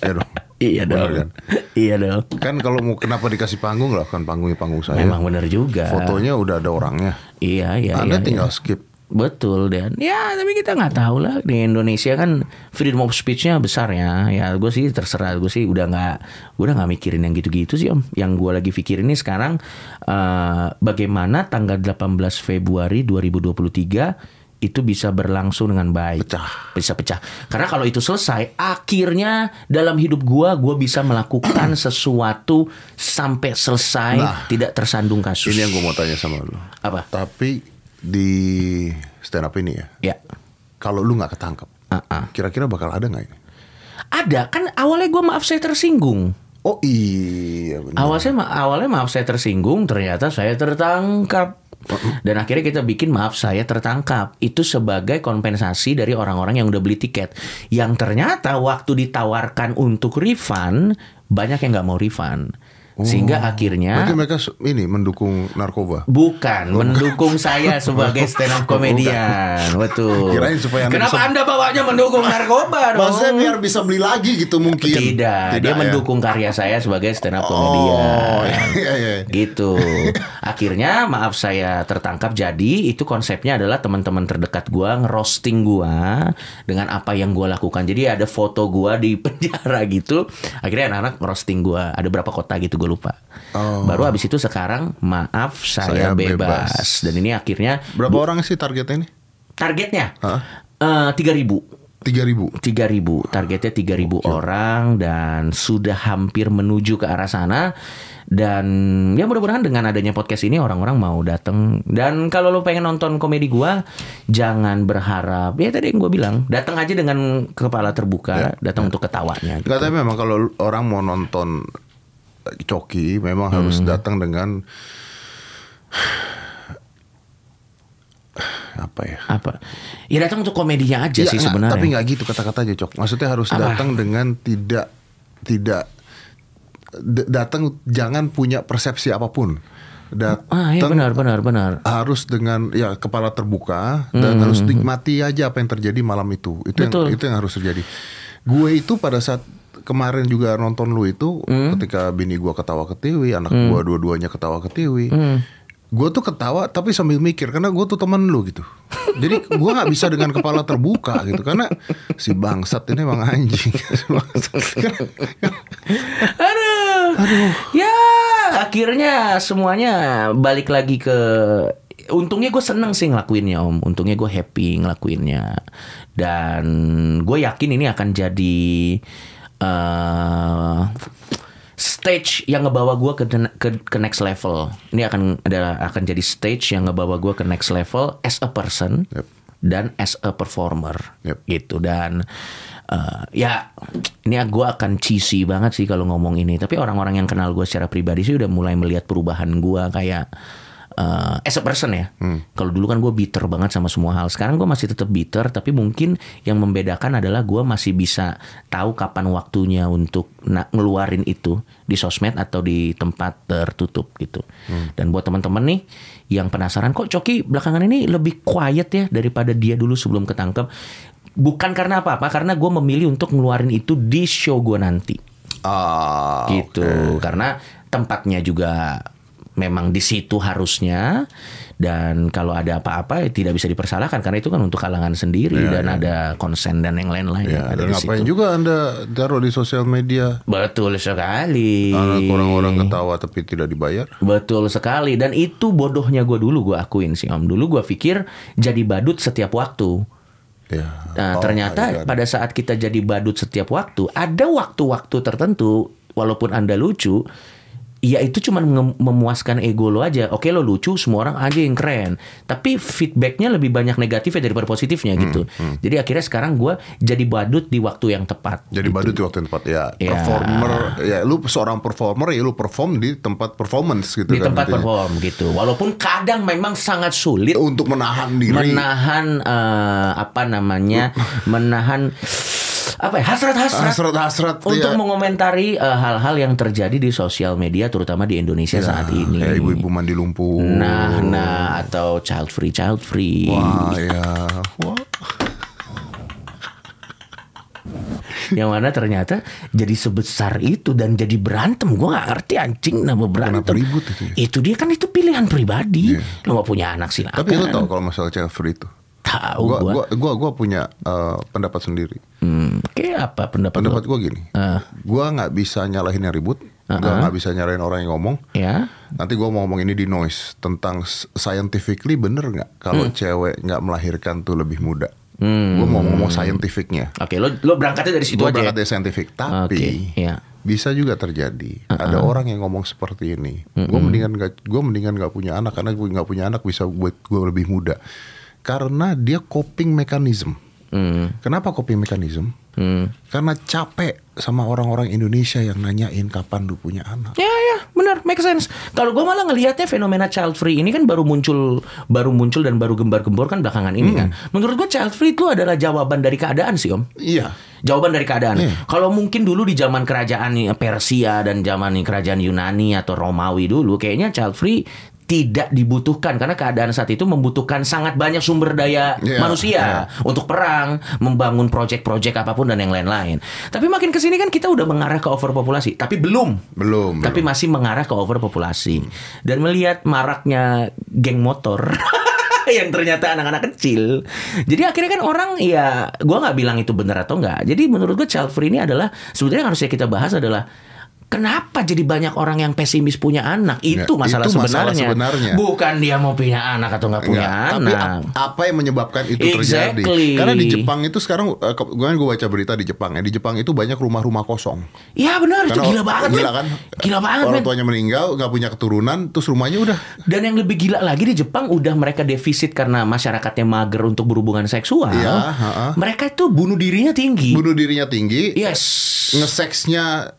ya dong. Iya Bener dong kan? iya dong Kan kalau mau kenapa dikasih panggung lah kan panggungnya panggung saya. memang benar juga Fotonya udah ada orangnya. iya iya Anda iya, tinggal iya. skip. Betul dan ya tapi kita nggak tahu lah di Indonesia kan freedom of speech-nya besar ya. Ya gue sih terserah gue sih udah nggak gue udah nggak mikirin yang gitu-gitu sih om. Yang gue lagi pikirin ini sekarang eh, bagaimana tanggal 18 Februari 2023 itu bisa berlangsung dengan baik. Pecah. Bisa pecah. Karena kalau itu selesai, akhirnya dalam hidup gue gue bisa melakukan sesuatu sampai selesai Nah. tidak tersandung kasus. Ini yang gue mau tanya sama lu. apa? Tapi di stand up ini ya, Ya. kalau lu nggak ketangkep, Ah-ah. kira-kira bakal ada nggak ini? Ada kan awalnya gue maaf saya tersinggung. Oh iya benar. Awalnya awalnya maaf saya tersinggung, ternyata saya tertangkap. Dan akhirnya kita bikin maaf saya tertangkap. Itu sebagai kompensasi dari orang-orang yang udah beli tiket. Yang ternyata waktu ditawarkan untuk refund, banyak yang nggak mau refund. Sehingga akhirnya Berarti mereka ini mendukung narkoba. Bukan, mendukung saya sebagai stand up comedian. Betul. Kirain supaya Anda Kenapa bisa- Anda bawanya mendukung narkoba dong? Maksudnya biar bisa beli lagi gitu mungkin. Tidak, dia ya? mendukung karya saya sebagai stand up Oh, comedian. iya, iya. Gitu. Akhirnya maaf saya tertangkap jadi itu konsepnya adalah teman-teman terdekat gua ngerosting gua dengan apa yang gua lakukan. Jadi ada foto gua di penjara gitu. Akhirnya anak-anak ngerosting gua. Ada berapa kota gitu gue lupa. Oh. Baru habis itu sekarang maaf saya, Saya bebas. bebas. Dan ini akhirnya Berapa orang sih targetnya ini? targetnya eh, tiga ribu. Tiga ribu. 3000 targetnya 3000 orang dan sudah hampir menuju ke arah sana dan ya mudah-mudahan dengan adanya podcast ini orang-orang mau datang dan kalau lo pengen nonton komedi gua jangan berharap ya tadi yang gue bilang datang aja dengan kepala terbuka datang untuk ketawanya gitu. Tapi memang kalau orang mau nonton Coki memang harus Hmm. datang dengan apa ya? apa ya datang untuk komedinya aja Iya, sih enggak, sebenarnya Tapi nggak gitu kata-katanya Cok. Maksudnya harus Apa? datang dengan tidak tidak datang jangan punya persepsi apa pun. Datang ah iya benar benar benar harus dengan ya kepala terbuka dan harus nikmati aja apa yang terjadi malam itu. Itu Hmm. Betul. yang itu yang harus terjadi. Gue itu pada saat kemarin juga nonton lu itu Hmm. ketika bini gua ketawa ketiwi, anak gua dua-duanya ketawa ketiwi. Hmm. Gue tuh ketawa tapi sambil mikir karena gue tuh temen lu gitu. Jadi gue nggak bisa dengan kepala terbuka gitu karena si bangsat ini emang anjing. Bangsat. Aduh. Ya, akhirnya semuanya balik lagi ke Untungnya gue seneng sih ngelakuinnya om Untungnya gue happy ngelakuinnya Dan gue yakin ini akan jadi eh Stage yang ngebawa gue ke, ke ke next level. Ini akan adalah akan jadi stage yang ngebawa gue ke next level As a person Yep. Dan as a performer. Yep. gitu. Dan eh, ya ini gue akan cheesy banget sih kalau ngomong ini. Tapi orang-orang yang kenal gue secara pribadi sih udah mulai melihat perubahan gue kayak eh, as a person ya. Kalau dulu kan gue bitter banget sama semua hal. Sekarang gue masih tetap bitter tapi mungkin yang membedakan adalah gue masih bisa tahu kapan waktunya untuk ngeluarin itu di sosmed atau di tempat tertutup gitu. Dan buat teman-teman nih yang penasaran kok Coki belakangan ini lebih quiet ya daripada dia dulu sebelum ketangkep? Bukan karena apa-apa karena gue memilih untuk ngeluarin itu di show gue nanti. Ah, gitu. karena tempatnya juga memang di situ harusnya dan kalau ada apa-apa ya tidak bisa dipersalahkan karena itu kan untuk kalangan sendiri dan ada konsen dan yang lain-lain Ya, yang ada dan di ngapain situ. juga anda taruh di sosial media Betul sekali. orang-orang ketawa tapi tidak dibayar? Betul sekali dan itu bodohnya gue dulu gue akuin sih om. Dulu gue pikir jadi badut setiap waktu. Ya. Nah, Oh, ternyata pada saat kita jadi badut setiap waktu, ada waktu-waktu tertentu walaupun Anda lucu, ya itu cuma memuaskan ego lo aja. Oke lo lucu, semua orang aja yang keren. Tapi feedbacknya lebih banyak negatifnya daripada positifnya Hmm, gitu. Jadi akhirnya sekarang gue jadi badut di waktu yang tepat. Jadi badut di waktu yang tepat ya. Ya. Performer ya lu seorang performer ya lu perform di tempat performance gitu Di kan. tempat intinya. perform gitu. Walaupun kadang memang sangat sulit untuk menahan diri. menahan eh, apa namanya menahan apa ya hasrat-hasrat Hasrat-hasrat, untuk iya. mengomentari eh, hal-hal yang terjadi di sosial media terutama di Indonesia saat ini. Kayak ibu-ibu mandi lumpur. Nah, nah atau child free, child free. Wah, ya. Wah. Yang mana ternyata jadi sebesar itu dan jadi berantem. Gue gak ngerti anjing nama berantem. ribut itu ya? Itu dia kan itu pilihan pribadi. Lo gak punya anak silakan. Tapi lu tau kalau masalah child free itu. Tahu Gua gua. gua gua, gua punya eh, pendapat sendiri. Hmm, kayak apa pendapat, Pendapat lo? gua gini. Ah. Gua nggak bisa nyalahin yang ribut. Gua Uh-uh. nggak bisa nyalahin orang yang ngomong. Ya. Nanti gua mau ngomong ini di noise tentang scientifically bener nggak Hmm. kalau cewek nggak melahirkan tuh lebih muda. Gua mau ngomong scientificnya. Oke, lo lo berangkatnya dari situ Gua aja. berangkat ya? dari scientific, tapi Oke, iya. bisa juga terjadi. Ada orang yang ngomong seperti ini. Gue mendingan gak, gue mendingan gak punya anak karena gue nggak punya anak bisa buat gue lebih muda. Karena dia coping mechanism. Hmm. Kenapa coping mechanism? Hmm. Karena capek sama orang-orang Indonesia yang nanyain kapan lu punya anak. Ya ya benar make sense. Kalau gue malah ngelihatnya fenomena child free ini kan baru muncul baru muncul dan baru gembar-gembor kan belakangan ini kan. Menurut gue child free itu adalah jawaban dari keadaan sih om. Iya. Jawaban dari keadaan. Iya. Kalau mungkin dulu di zaman kerajaan Persia dan zaman kerajaan Yunani atau Romawi dulu, kayaknya child free tidak dibutuhkan karena keadaan saat itu membutuhkan sangat banyak sumber daya Iya, manusia untuk perang, membangun proyek-proyek apa pun dan yang lain-lain. Tapi makin ke sini kan kita udah mengarah ke overpopulasi, tapi belum. Belum. Tapi belum. masih mengarah ke overpopulasi. Dan melihat maraknya geng motor yang ternyata anak-anak kecil. Jadi akhirnya kan orang ya gua nggak bilang itu benar atau enggak. Jadi menurut gue child free ini adalah sebetulnya yang harusnya kita bahas adalah Kenapa jadi banyak orang yang pesimis punya anak? Itu Ya, masalah, itu masalah sebenarnya. sebenarnya. Bukan dia mau punya anak atau nggak punya Enggak, tapi anak. ap- apa yang menyebabkan itu terjadi? Exactly. Karena di Jepang itu sekarang, eh, ke- gue gue baca berita di Jepang ya, di Jepang itu banyak rumah-rumah kosong. Ya benar itu gila banget. Gila kan? Gila banget. Orang tuanya meninggal, nggak punya keturunan, terus rumahnya udah Dan yang lebih gila lagi di Jepang udah mereka defisit karena masyarakatnya mager untuk berhubungan seksual. Iya, ha-ha. Mereka itu bunuh dirinya tinggi. bunuh dirinya tinggi, Yes. ngeseksnya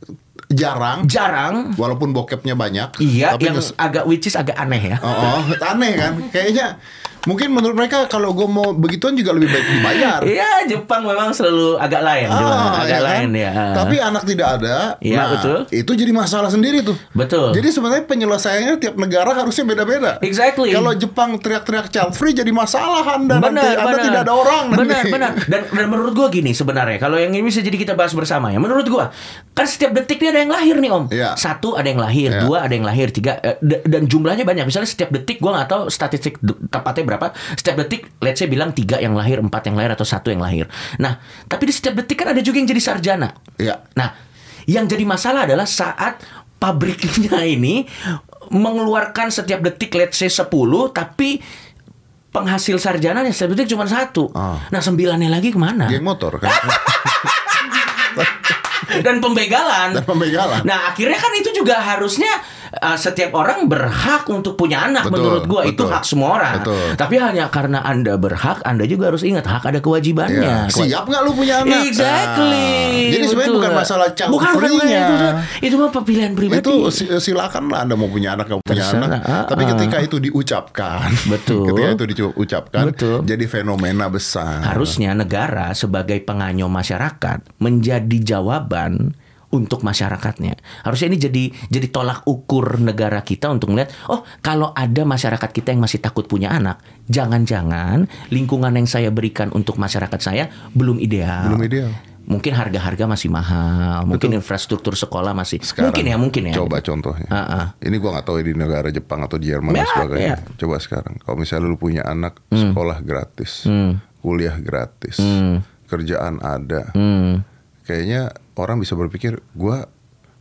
jarang, Jarang. walaupun bokepnya banyak. Iya, tapi yang agak which is agak aneh ya. Oh, oh, aneh kan? Kayaknya mungkin menurut mereka kalau gue mau begituan juga lebih baik dibayar. Iya, Jepang memang selalu agak lain, Ah, agak ya kan? lain ya. Tapi anak tidak ada. Iya, nah, betul. Itu jadi masalah sendiri tuh. Betul. Jadi sebenarnya penyelesaiannya tiap negara harusnya beda-beda. Exactly. Kalau Jepang teriak-teriak child free jadi masalah Anda nanti benar, Anda benar. tidak ada orang nanti. Benar, benar. Dan, dan menurut gua gini sebenarnya, kalau yang ini bisa jadi kita bahas bersama ya. Menurut gua, kan setiap detik ini ada yang lahir nih Om. Iya. Satu ada yang lahir, Iya. dua ada yang lahir, tiga eh, dan jumlahnya banyak. Misalnya setiap detik gua nggak tahu statistik tepatnya berapa. Setiap detik, let's say bilang tiga yang lahir, empat yang lahir atau satu yang lahir. Nah, tapi di setiap detik kan ada juga yang jadi sarjana. Iya. Nah, yang jadi masalah adalah saat pabriknya ini mengeluarkan setiap detik let's say 10 tapi penghasil sarjananya setiap detik cuma satu. Ah. Nah, sembilannya lagi ke mana? Geng motor kan. Dan pembegalan. Dan pembegalan. Nah, akhirnya kan itu juga harusnya uh, setiap orang berhak untuk punya anak Betul, menurut gua itu betul. hak semua orang. Betul. Tapi hanya karena Anda berhak, Anda juga harus ingat hak ada kewajibannya. Ya, siap nggak lu punya anak? Exactly. Nah, jadi sebenarnya bukan masalah child bukan, bukan, bukan, free-nya. itu, itu, itu mah pilihan pribadi. itu si- silakan lah Anda mau punya anak nggak punya Terserah, anak. ah, Tapi ah. ketika itu diucapkan, Betul. ketika itu diucapkan, Betul. jadi fenomena besar. Harusnya negara sebagai penganyom masyarakat menjadi jawaban untuk masyarakatnya. Harusnya ini jadi jadi tolak ukur negara kita untuk melihat, oh kalau ada masyarakat kita yang masih takut punya anak, jangan-jangan lingkungan yang saya berikan untuk masyarakat saya belum ideal. Belum ideal. Mungkin harga-harga masih mahal, mungkin infrastruktur sekolah masih Sekarang, mungkin ya mungkin ya. Coba contohnya. Ah, ah. Ini gua nggak tahu di negara Jepang atau di Jerman Ya, dan sebagainya. ya. Coba sekarang, kalau misalnya lu punya anak, sekolah gratis, Hmm. kuliah gratis, Hmm. kerjaan ada, Hmm. Kayaknya orang bisa berpikir, gua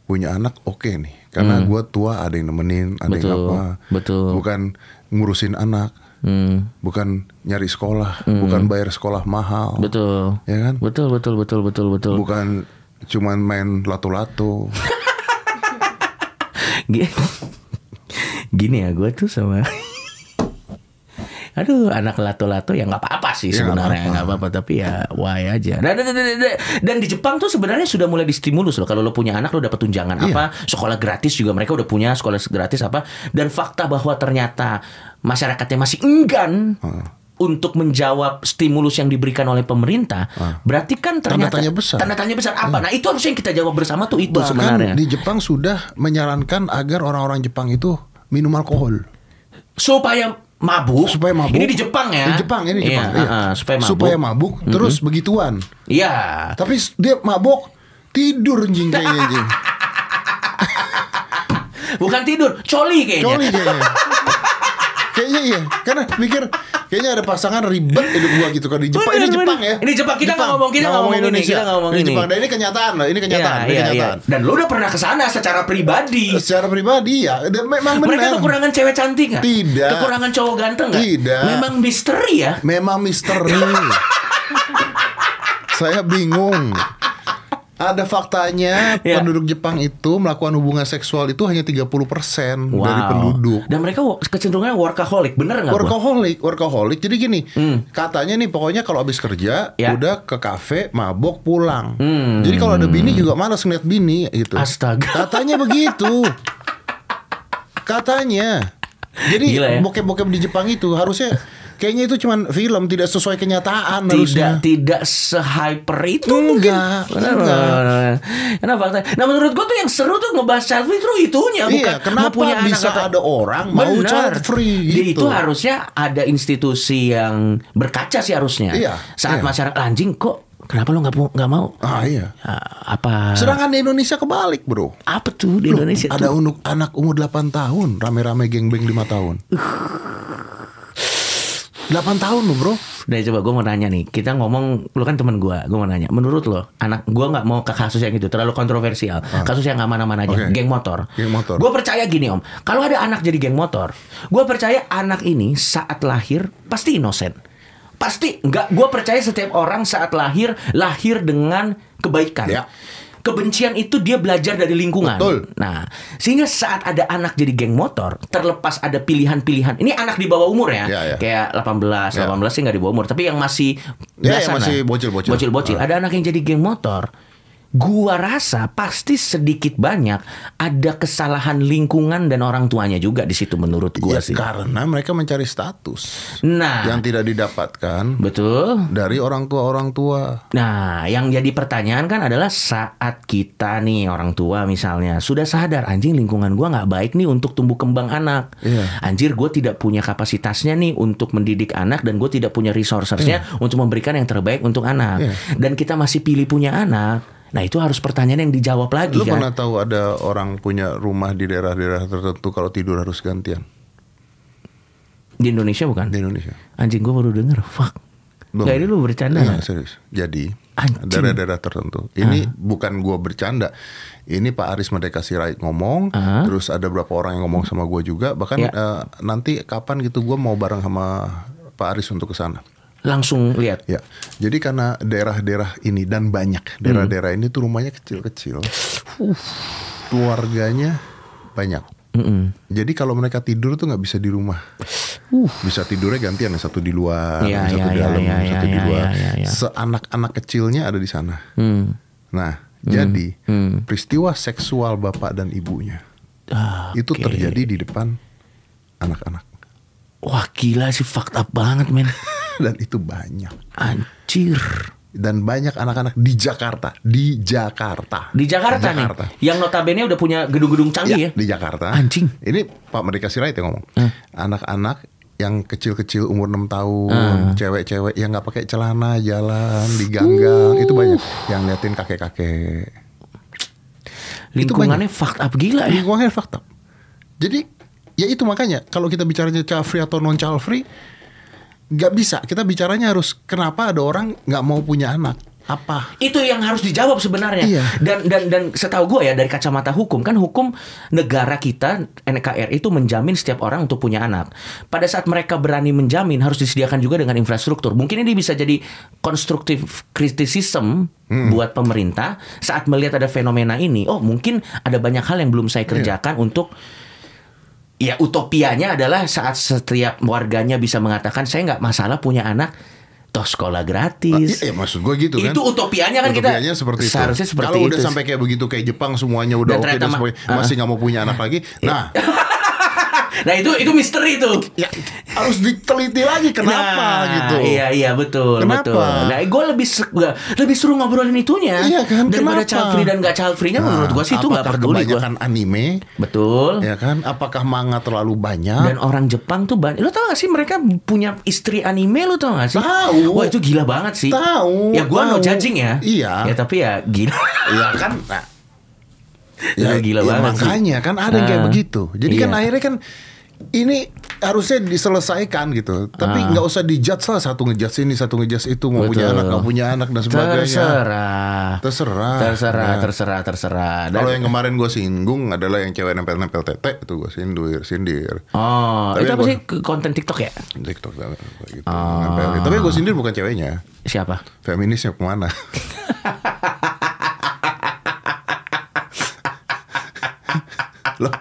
punya anak oke nih, karena gua tua ada yang nemenin, ada Hmm. Betul, yang apa, betul. bukan ngurusin anak, Hmm. bukan nyari sekolah, bukan bayar sekolah mahal, Betul. ya kan? Betul betul betul betul betul. Bukan cuman main lato-lato. Gi- Gini ya gue tuh sama Aduh anak lato-lato ya nggak apa-apa sih Ya, sebenarnya nggak apa-apa tapi ya why aja. Dan, dan, dan- dan- dan di Jepang tuh sebenarnya sudah mulai distimulus loh kalau lo punya anak lo dapat tunjangan Iya. apa sekolah gratis juga mereka udah punya sekolah gratis apa dan fakta bahwa ternyata masyarakatnya masih enggan untuk menjawab stimulus yang diberikan oleh pemerintah berarti kan Tanda ternyata tanya besar. tanda tanya besar apa nah itu harusnya yang kita jawab bersama tuh itu Bahkan sebenarnya di Jepang sudah menyarankan agar orang-orang Jepang itu minum alkohol. supaya mabuk. supaya mabuk. Ini di Jepang ya. Di Jepang ini Iya, Jepang. iya. uh-uh, supaya mabuk. Supaya mabuk terus begituan. Iya. Tapi s- dia mabuk tidur anjing kayaknya anjing. Bukan tidur, coli kayaknya. Coli kayaknya. kayaknya iya. Karena mikir Kayaknya ada pasangan ribet hidup gua gitu kan di Jepang. Bener, ini Jepang bener. ya. Ini Jepang, kita nggak ngomong- kita nggak ngomong ini, kita ngomong ini. Jepang. Dan ini kenyataan loh, ini kenyataan, ini Iya, iya, iya. kenyataan. Dan lu udah pernah ke sana secara pribadi. Secara pribadi ya, memang benar. Mereka kekurangan cewek cantik? Tidak. Kekurangan cowok ganteng? Tidak. Memang misteri ya. Memang misteri. Saya bingung. Ada faktanya Ya. penduduk Jepang itu melakukan hubungan seksual itu hanya 30% dari Wow. penduduk. Dan mereka kecenderungannya workaholic, bener nggak? gua? Workaholic, workaholic. Jadi gini, katanya nih pokoknya kalau habis kerja Ya. udah ke kafe, mabok, pulang. Hmm. Jadi kalau ada bini juga malas ngeliat bini gitu. Astaga. Katanya begitu. Katanya. Jadi ya. bokep-bokep di Jepang itu harusnya kayaknya itu cuman film, tidak sesuai kenyataan Tidak harusnya. tidak se-hyper itu Enggak, mungkin. Enggak. Karena fakta. Nah menurut gua tuh yang seru tuh ngebahas child free itu itunya bukan Iya, kenapa mau punya anak bisa atau- ada orang mau Benar. child free gitu? Itu harusnya ada institusi yang berkaca sih harusnya. Iya, Saat iya. masyarakat anjing kok kenapa lu nggak nggak mau? Ah iya. Ya, apa? Sedangkan di Indonesia kebalik, Bro. apa tuh di Indonesia Ada tuh? unuk anak umur 8 tahun, rame-rame gengbeng 5 tahun. 8 tahun loh, Bro. Nah coba gue mau nanya nih Kita ngomong Lu kan temen gue Gue mau nanya Menurut lo Anak gue nggak mau ke kasus yang itu Terlalu kontroversial Kasus yang aman-aman aja Ah. Oke. Geng motor Geng motor. Gue percaya gini om Kalau ada anak jadi geng motor Gue percaya anak ini Saat lahir Pasti inosen Pasti nggak Gue percaya setiap orang saat lahir Lahir dengan kebaikan Ya. Kebencian itu dia belajar dari lingkungan. Betul. Nah, sehingga saat ada anak jadi geng motor, terlepas ada pilihan-pilihan. Ini anak di bawah umur ya, Ya, ya. kayak 18, Ya. 18 sih nggak di bawah umur, tapi yang masih Ya, belasan yang masih bocil-bocil. Bocil-bocil. Ah. Ada anak yang jadi geng motor. Gua rasa pasti sedikit banyak ada kesalahan lingkungan dan orang tuanya juga di situ menurut gua Ya, sih. karena mereka mencari status Nah, yang tidak didapatkan betul. dari orang tua orang tua. Nah, yang jadi pertanyaan kan adalah saat kita nih orang tua misalnya sudah sadar anjing lingkungan gua nggak baik nih untuk tumbuh kembang anak. Iya. Anjir gue tidak punya kapasitasnya nih untuk mendidik anak dan gue tidak punya resourcesnya untuk memberikan yang terbaik untuk anak. Iya. Dan kita masih pilih punya anak. Nah itu harus pertanyaan yang dijawab lagi Lu kan. pernah tahu ada orang punya rumah di daerah-daerah tertentu kalau tidur harus gantian Di Indonesia bukan? di Indonesia? Anjing gue baru denger. Fuck. Belum. Gak ini lu bercanda Iya, nggak? serius. Jadi daerah-daerah tertentu. Ini bukan gua bercanda. Ini Pak Aris Merdeka Sirait ngomong, Ah. terus ada beberapa orang yang ngomong sama gua juga. Bahkan Ya. eh, nanti kapan gitu gua mau bareng sama Pak Aris untuk ke sana. Langsung lihat. Ya, jadi karena daerah-daerah ini dan banyak daerah-daerah ini tuh rumahnya kecil-kecil, keluarganya banyak. Mm-mm. Jadi kalau mereka tidur tuh nggak bisa di rumah, bisa tidurnya gantian, yang satu di luar, yang satu iya, di iya, dalam, yang satu iya, di luar. iya, iya. Seanak-anak kecilnya ada di sana. Hmm. Nah, jadi hmm. peristiwa seksual bapak dan ibunya Ah, itu terjadi di depan anak-anak, Wah gila sih fucked up banget men. dan itu banyak. Anjir. Dan banyak anak-anak di Jakarta, di Jakarta, Di Jakarta, nih. Yang notabene udah punya gedung-gedung canggih ya. di Jakarta. Anjing. Ini Pak Merdeka Sirait yang ngomong. Eh. Anak-anak yang kecil-kecil umur 6 tahun, Ah. cewek-cewek yang nggak pakai celana jalan di ganggang, itu banyak. Yang liatin kakek-kakek. Lingkungannya fucked up gila ya. Lingkungannya fakta. Jadi ya itu makanya kalau kita bicaranya child free atau non child free nggak bisa. Kita bicaranya harus kenapa ada orang nggak mau punya anak. Apa? Itu yang harus dijawab sebenarnya. Iya. Dan dan dan setahu gue ya dari kacamata hukum kan hukum negara kita NKRI itu menjamin setiap orang untuk punya anak. Pada saat mereka berani menjamin harus disediakan juga dengan infrastruktur. Mungkin ini bisa jadi konstruktif criticism buat pemerintah saat melihat ada fenomena ini. Oh mungkin ada banyak hal yang belum saya kerjakan untuk ya utopianya adalah saat setiap warganya bisa mengatakan saya nggak masalah punya anak toh sekolah gratis. Iya, maksud gue gitu kan. Itu utopianya kan kita Utopianya seperti itu. seharusnya seperti Kalau udah itu. sampai kayak begitu kayak Jepang semuanya udah Dan oke ternyata dan sebagainya, Ah. masih nggak mau punya anak lagi. Nah, Nah itu itu misteri itu. ya harus diteliti lagi kenapa Nah, gitu. Iya iya betul Kenapa? betul. Nah gue lebih lebih seru ngobrolin itunya. Iya kan, Daripada kenapa? child free dan gak child free-nya Nah, menurut gue sih itu gak peduli gue. kebanyakan anime Betul. ya kan? Apakah manga terlalu banyak? Dan orang Jepang tuh banyak. Lo tau gak sih mereka punya istri anime lo tau gak sih? Tahu. Wah itu gila banget sih. Tahu, Ya gue no judging ya. Iya. Ya tapi ya gila. Iya kan? Nah, Ya, gila ya banget sih. makanya kan ada yang kayak Ah, begitu. Jadi kan iya. akhirnya kan ini harusnya diselesaikan gitu. Tapi Ah. nggak usah dijudge lah satu ngejudge ini, satu ngejudge itu mau punya Betul. anak, nggak punya anak dan sebagainya. Terserah. Terserah. Terserah, Ya. terserah, terserah. Dan- Kalau yang kemarin gue singgung adalah yang cewek nempel-nempel tete itu gue sindir, sindir. Oh, Tapi itu apa gua- sih konten TikTok ya? TikTok gitu. Oh. Tapi gue sindir bukan ceweknya, Siapa? feminisnya ke mana? Loh.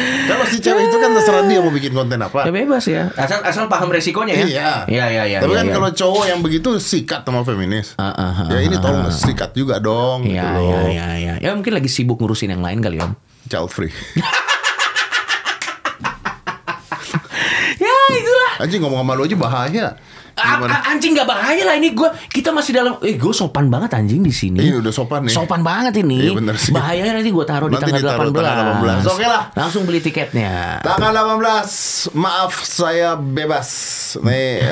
Kalau si cewek itu kan terserah dia mau bikin konten apa. Ya bebas ya. Asal asal paham resikonya ya. Iya. Iya, iya, iya. Tapi iya, kan iya. kalau cowok yang begitu sikat sama feminis. Ah, ah, ah, ya ini tolong ah. sikat juga dong gitu Iya, loh. iya, iya, iya. Ya mungkin lagi sibuk ngurusin yang lain kali Om. Child free. ya, itulah. Anjing ngomong sama lu aja bahaya. A- Gimana? a- anjing nggak bahaya lah ini gue kita masih dalam eh gue sopan banget anjing di sini Iya, udah sopan nih. sopan banget ini Iya, bener sih. bahayanya nanti gue taruh di Nanti tanggal ditaruh 18 tanggal 18. Oke lah. langsung beli tiketnya Tanggal 18 Maaf saya bebas Nih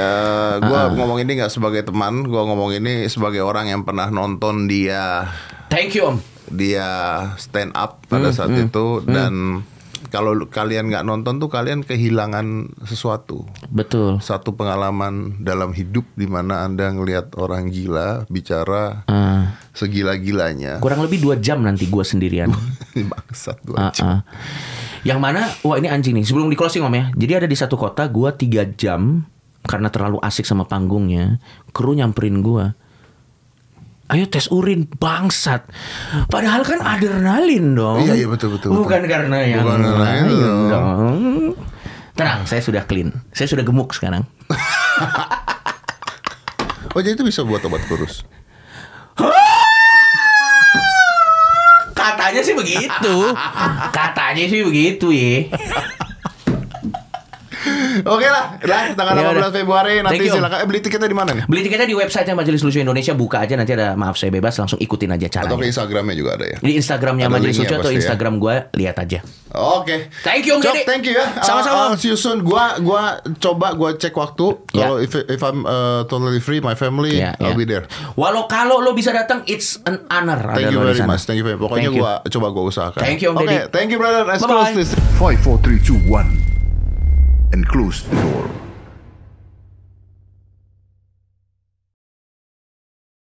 gue Ah. ngomong ini gak sebagai teman Gue ngomong ini sebagai orang yang pernah nonton dia thank you om Dia stand up Hmm, pada saat itu Dan kalau kalian nggak nonton tuh kalian kehilangan sesuatu betul Satu pengalaman dalam hidup di mana anda ngelihat orang gila Bicara Ah. segila-gilanya kurang lebih dua jam nanti gue sendirian Bangsat dua Ah, ah. Yang mana, wah ini anjing nih. Sebelum di closing om ya. Jadi ada di satu kota, gua tiga jam karena terlalu asik sama panggungnya. Kru nyamperin gua. Ayo tes urin bangsat. Padahal kan adrenalin dong. Iya, iya, betul, betul, Bukan betul. karena yang Bukan karena lain itu. dong. Tenang, saya sudah clean. Saya sudah gemuk sekarang. Oh jadi itu bisa buat obat kurus Katanya sih begitu. Katanya sih begitu ya. Oke lah, lah tanggal Ya 18 udah. Februari nanti silakan eh, beli tiketnya di mana nih? Beli tiketnya di websitenya Majelis Lucu Indonesia buka aja nanti ada maaf saya bebas langsung ikutin aja Atau ke caranya. Instagramnya juga ada ya. Di Instagramnya Ada Majelis Lucu atau ya. Instagram gue lihat aja. Oke. Thank you, Om Cok, Deddy. thank you ya. Sama-sama. Uh, uh, see you soon. Gua gua coba gua cek waktu. Ya. Kalau if if I'm uh, totally free, my family, Ya, I'll ya. be there. Walau kalau lo bisa datang, it's an honor. Thank ada you very much. Thank you very much. Pokoknya Thank you. gua coba gua usahakan. Thank you, Om Oke, Deddy. thank you brother. Let's close this. Five, four, three, two, one, and close the door.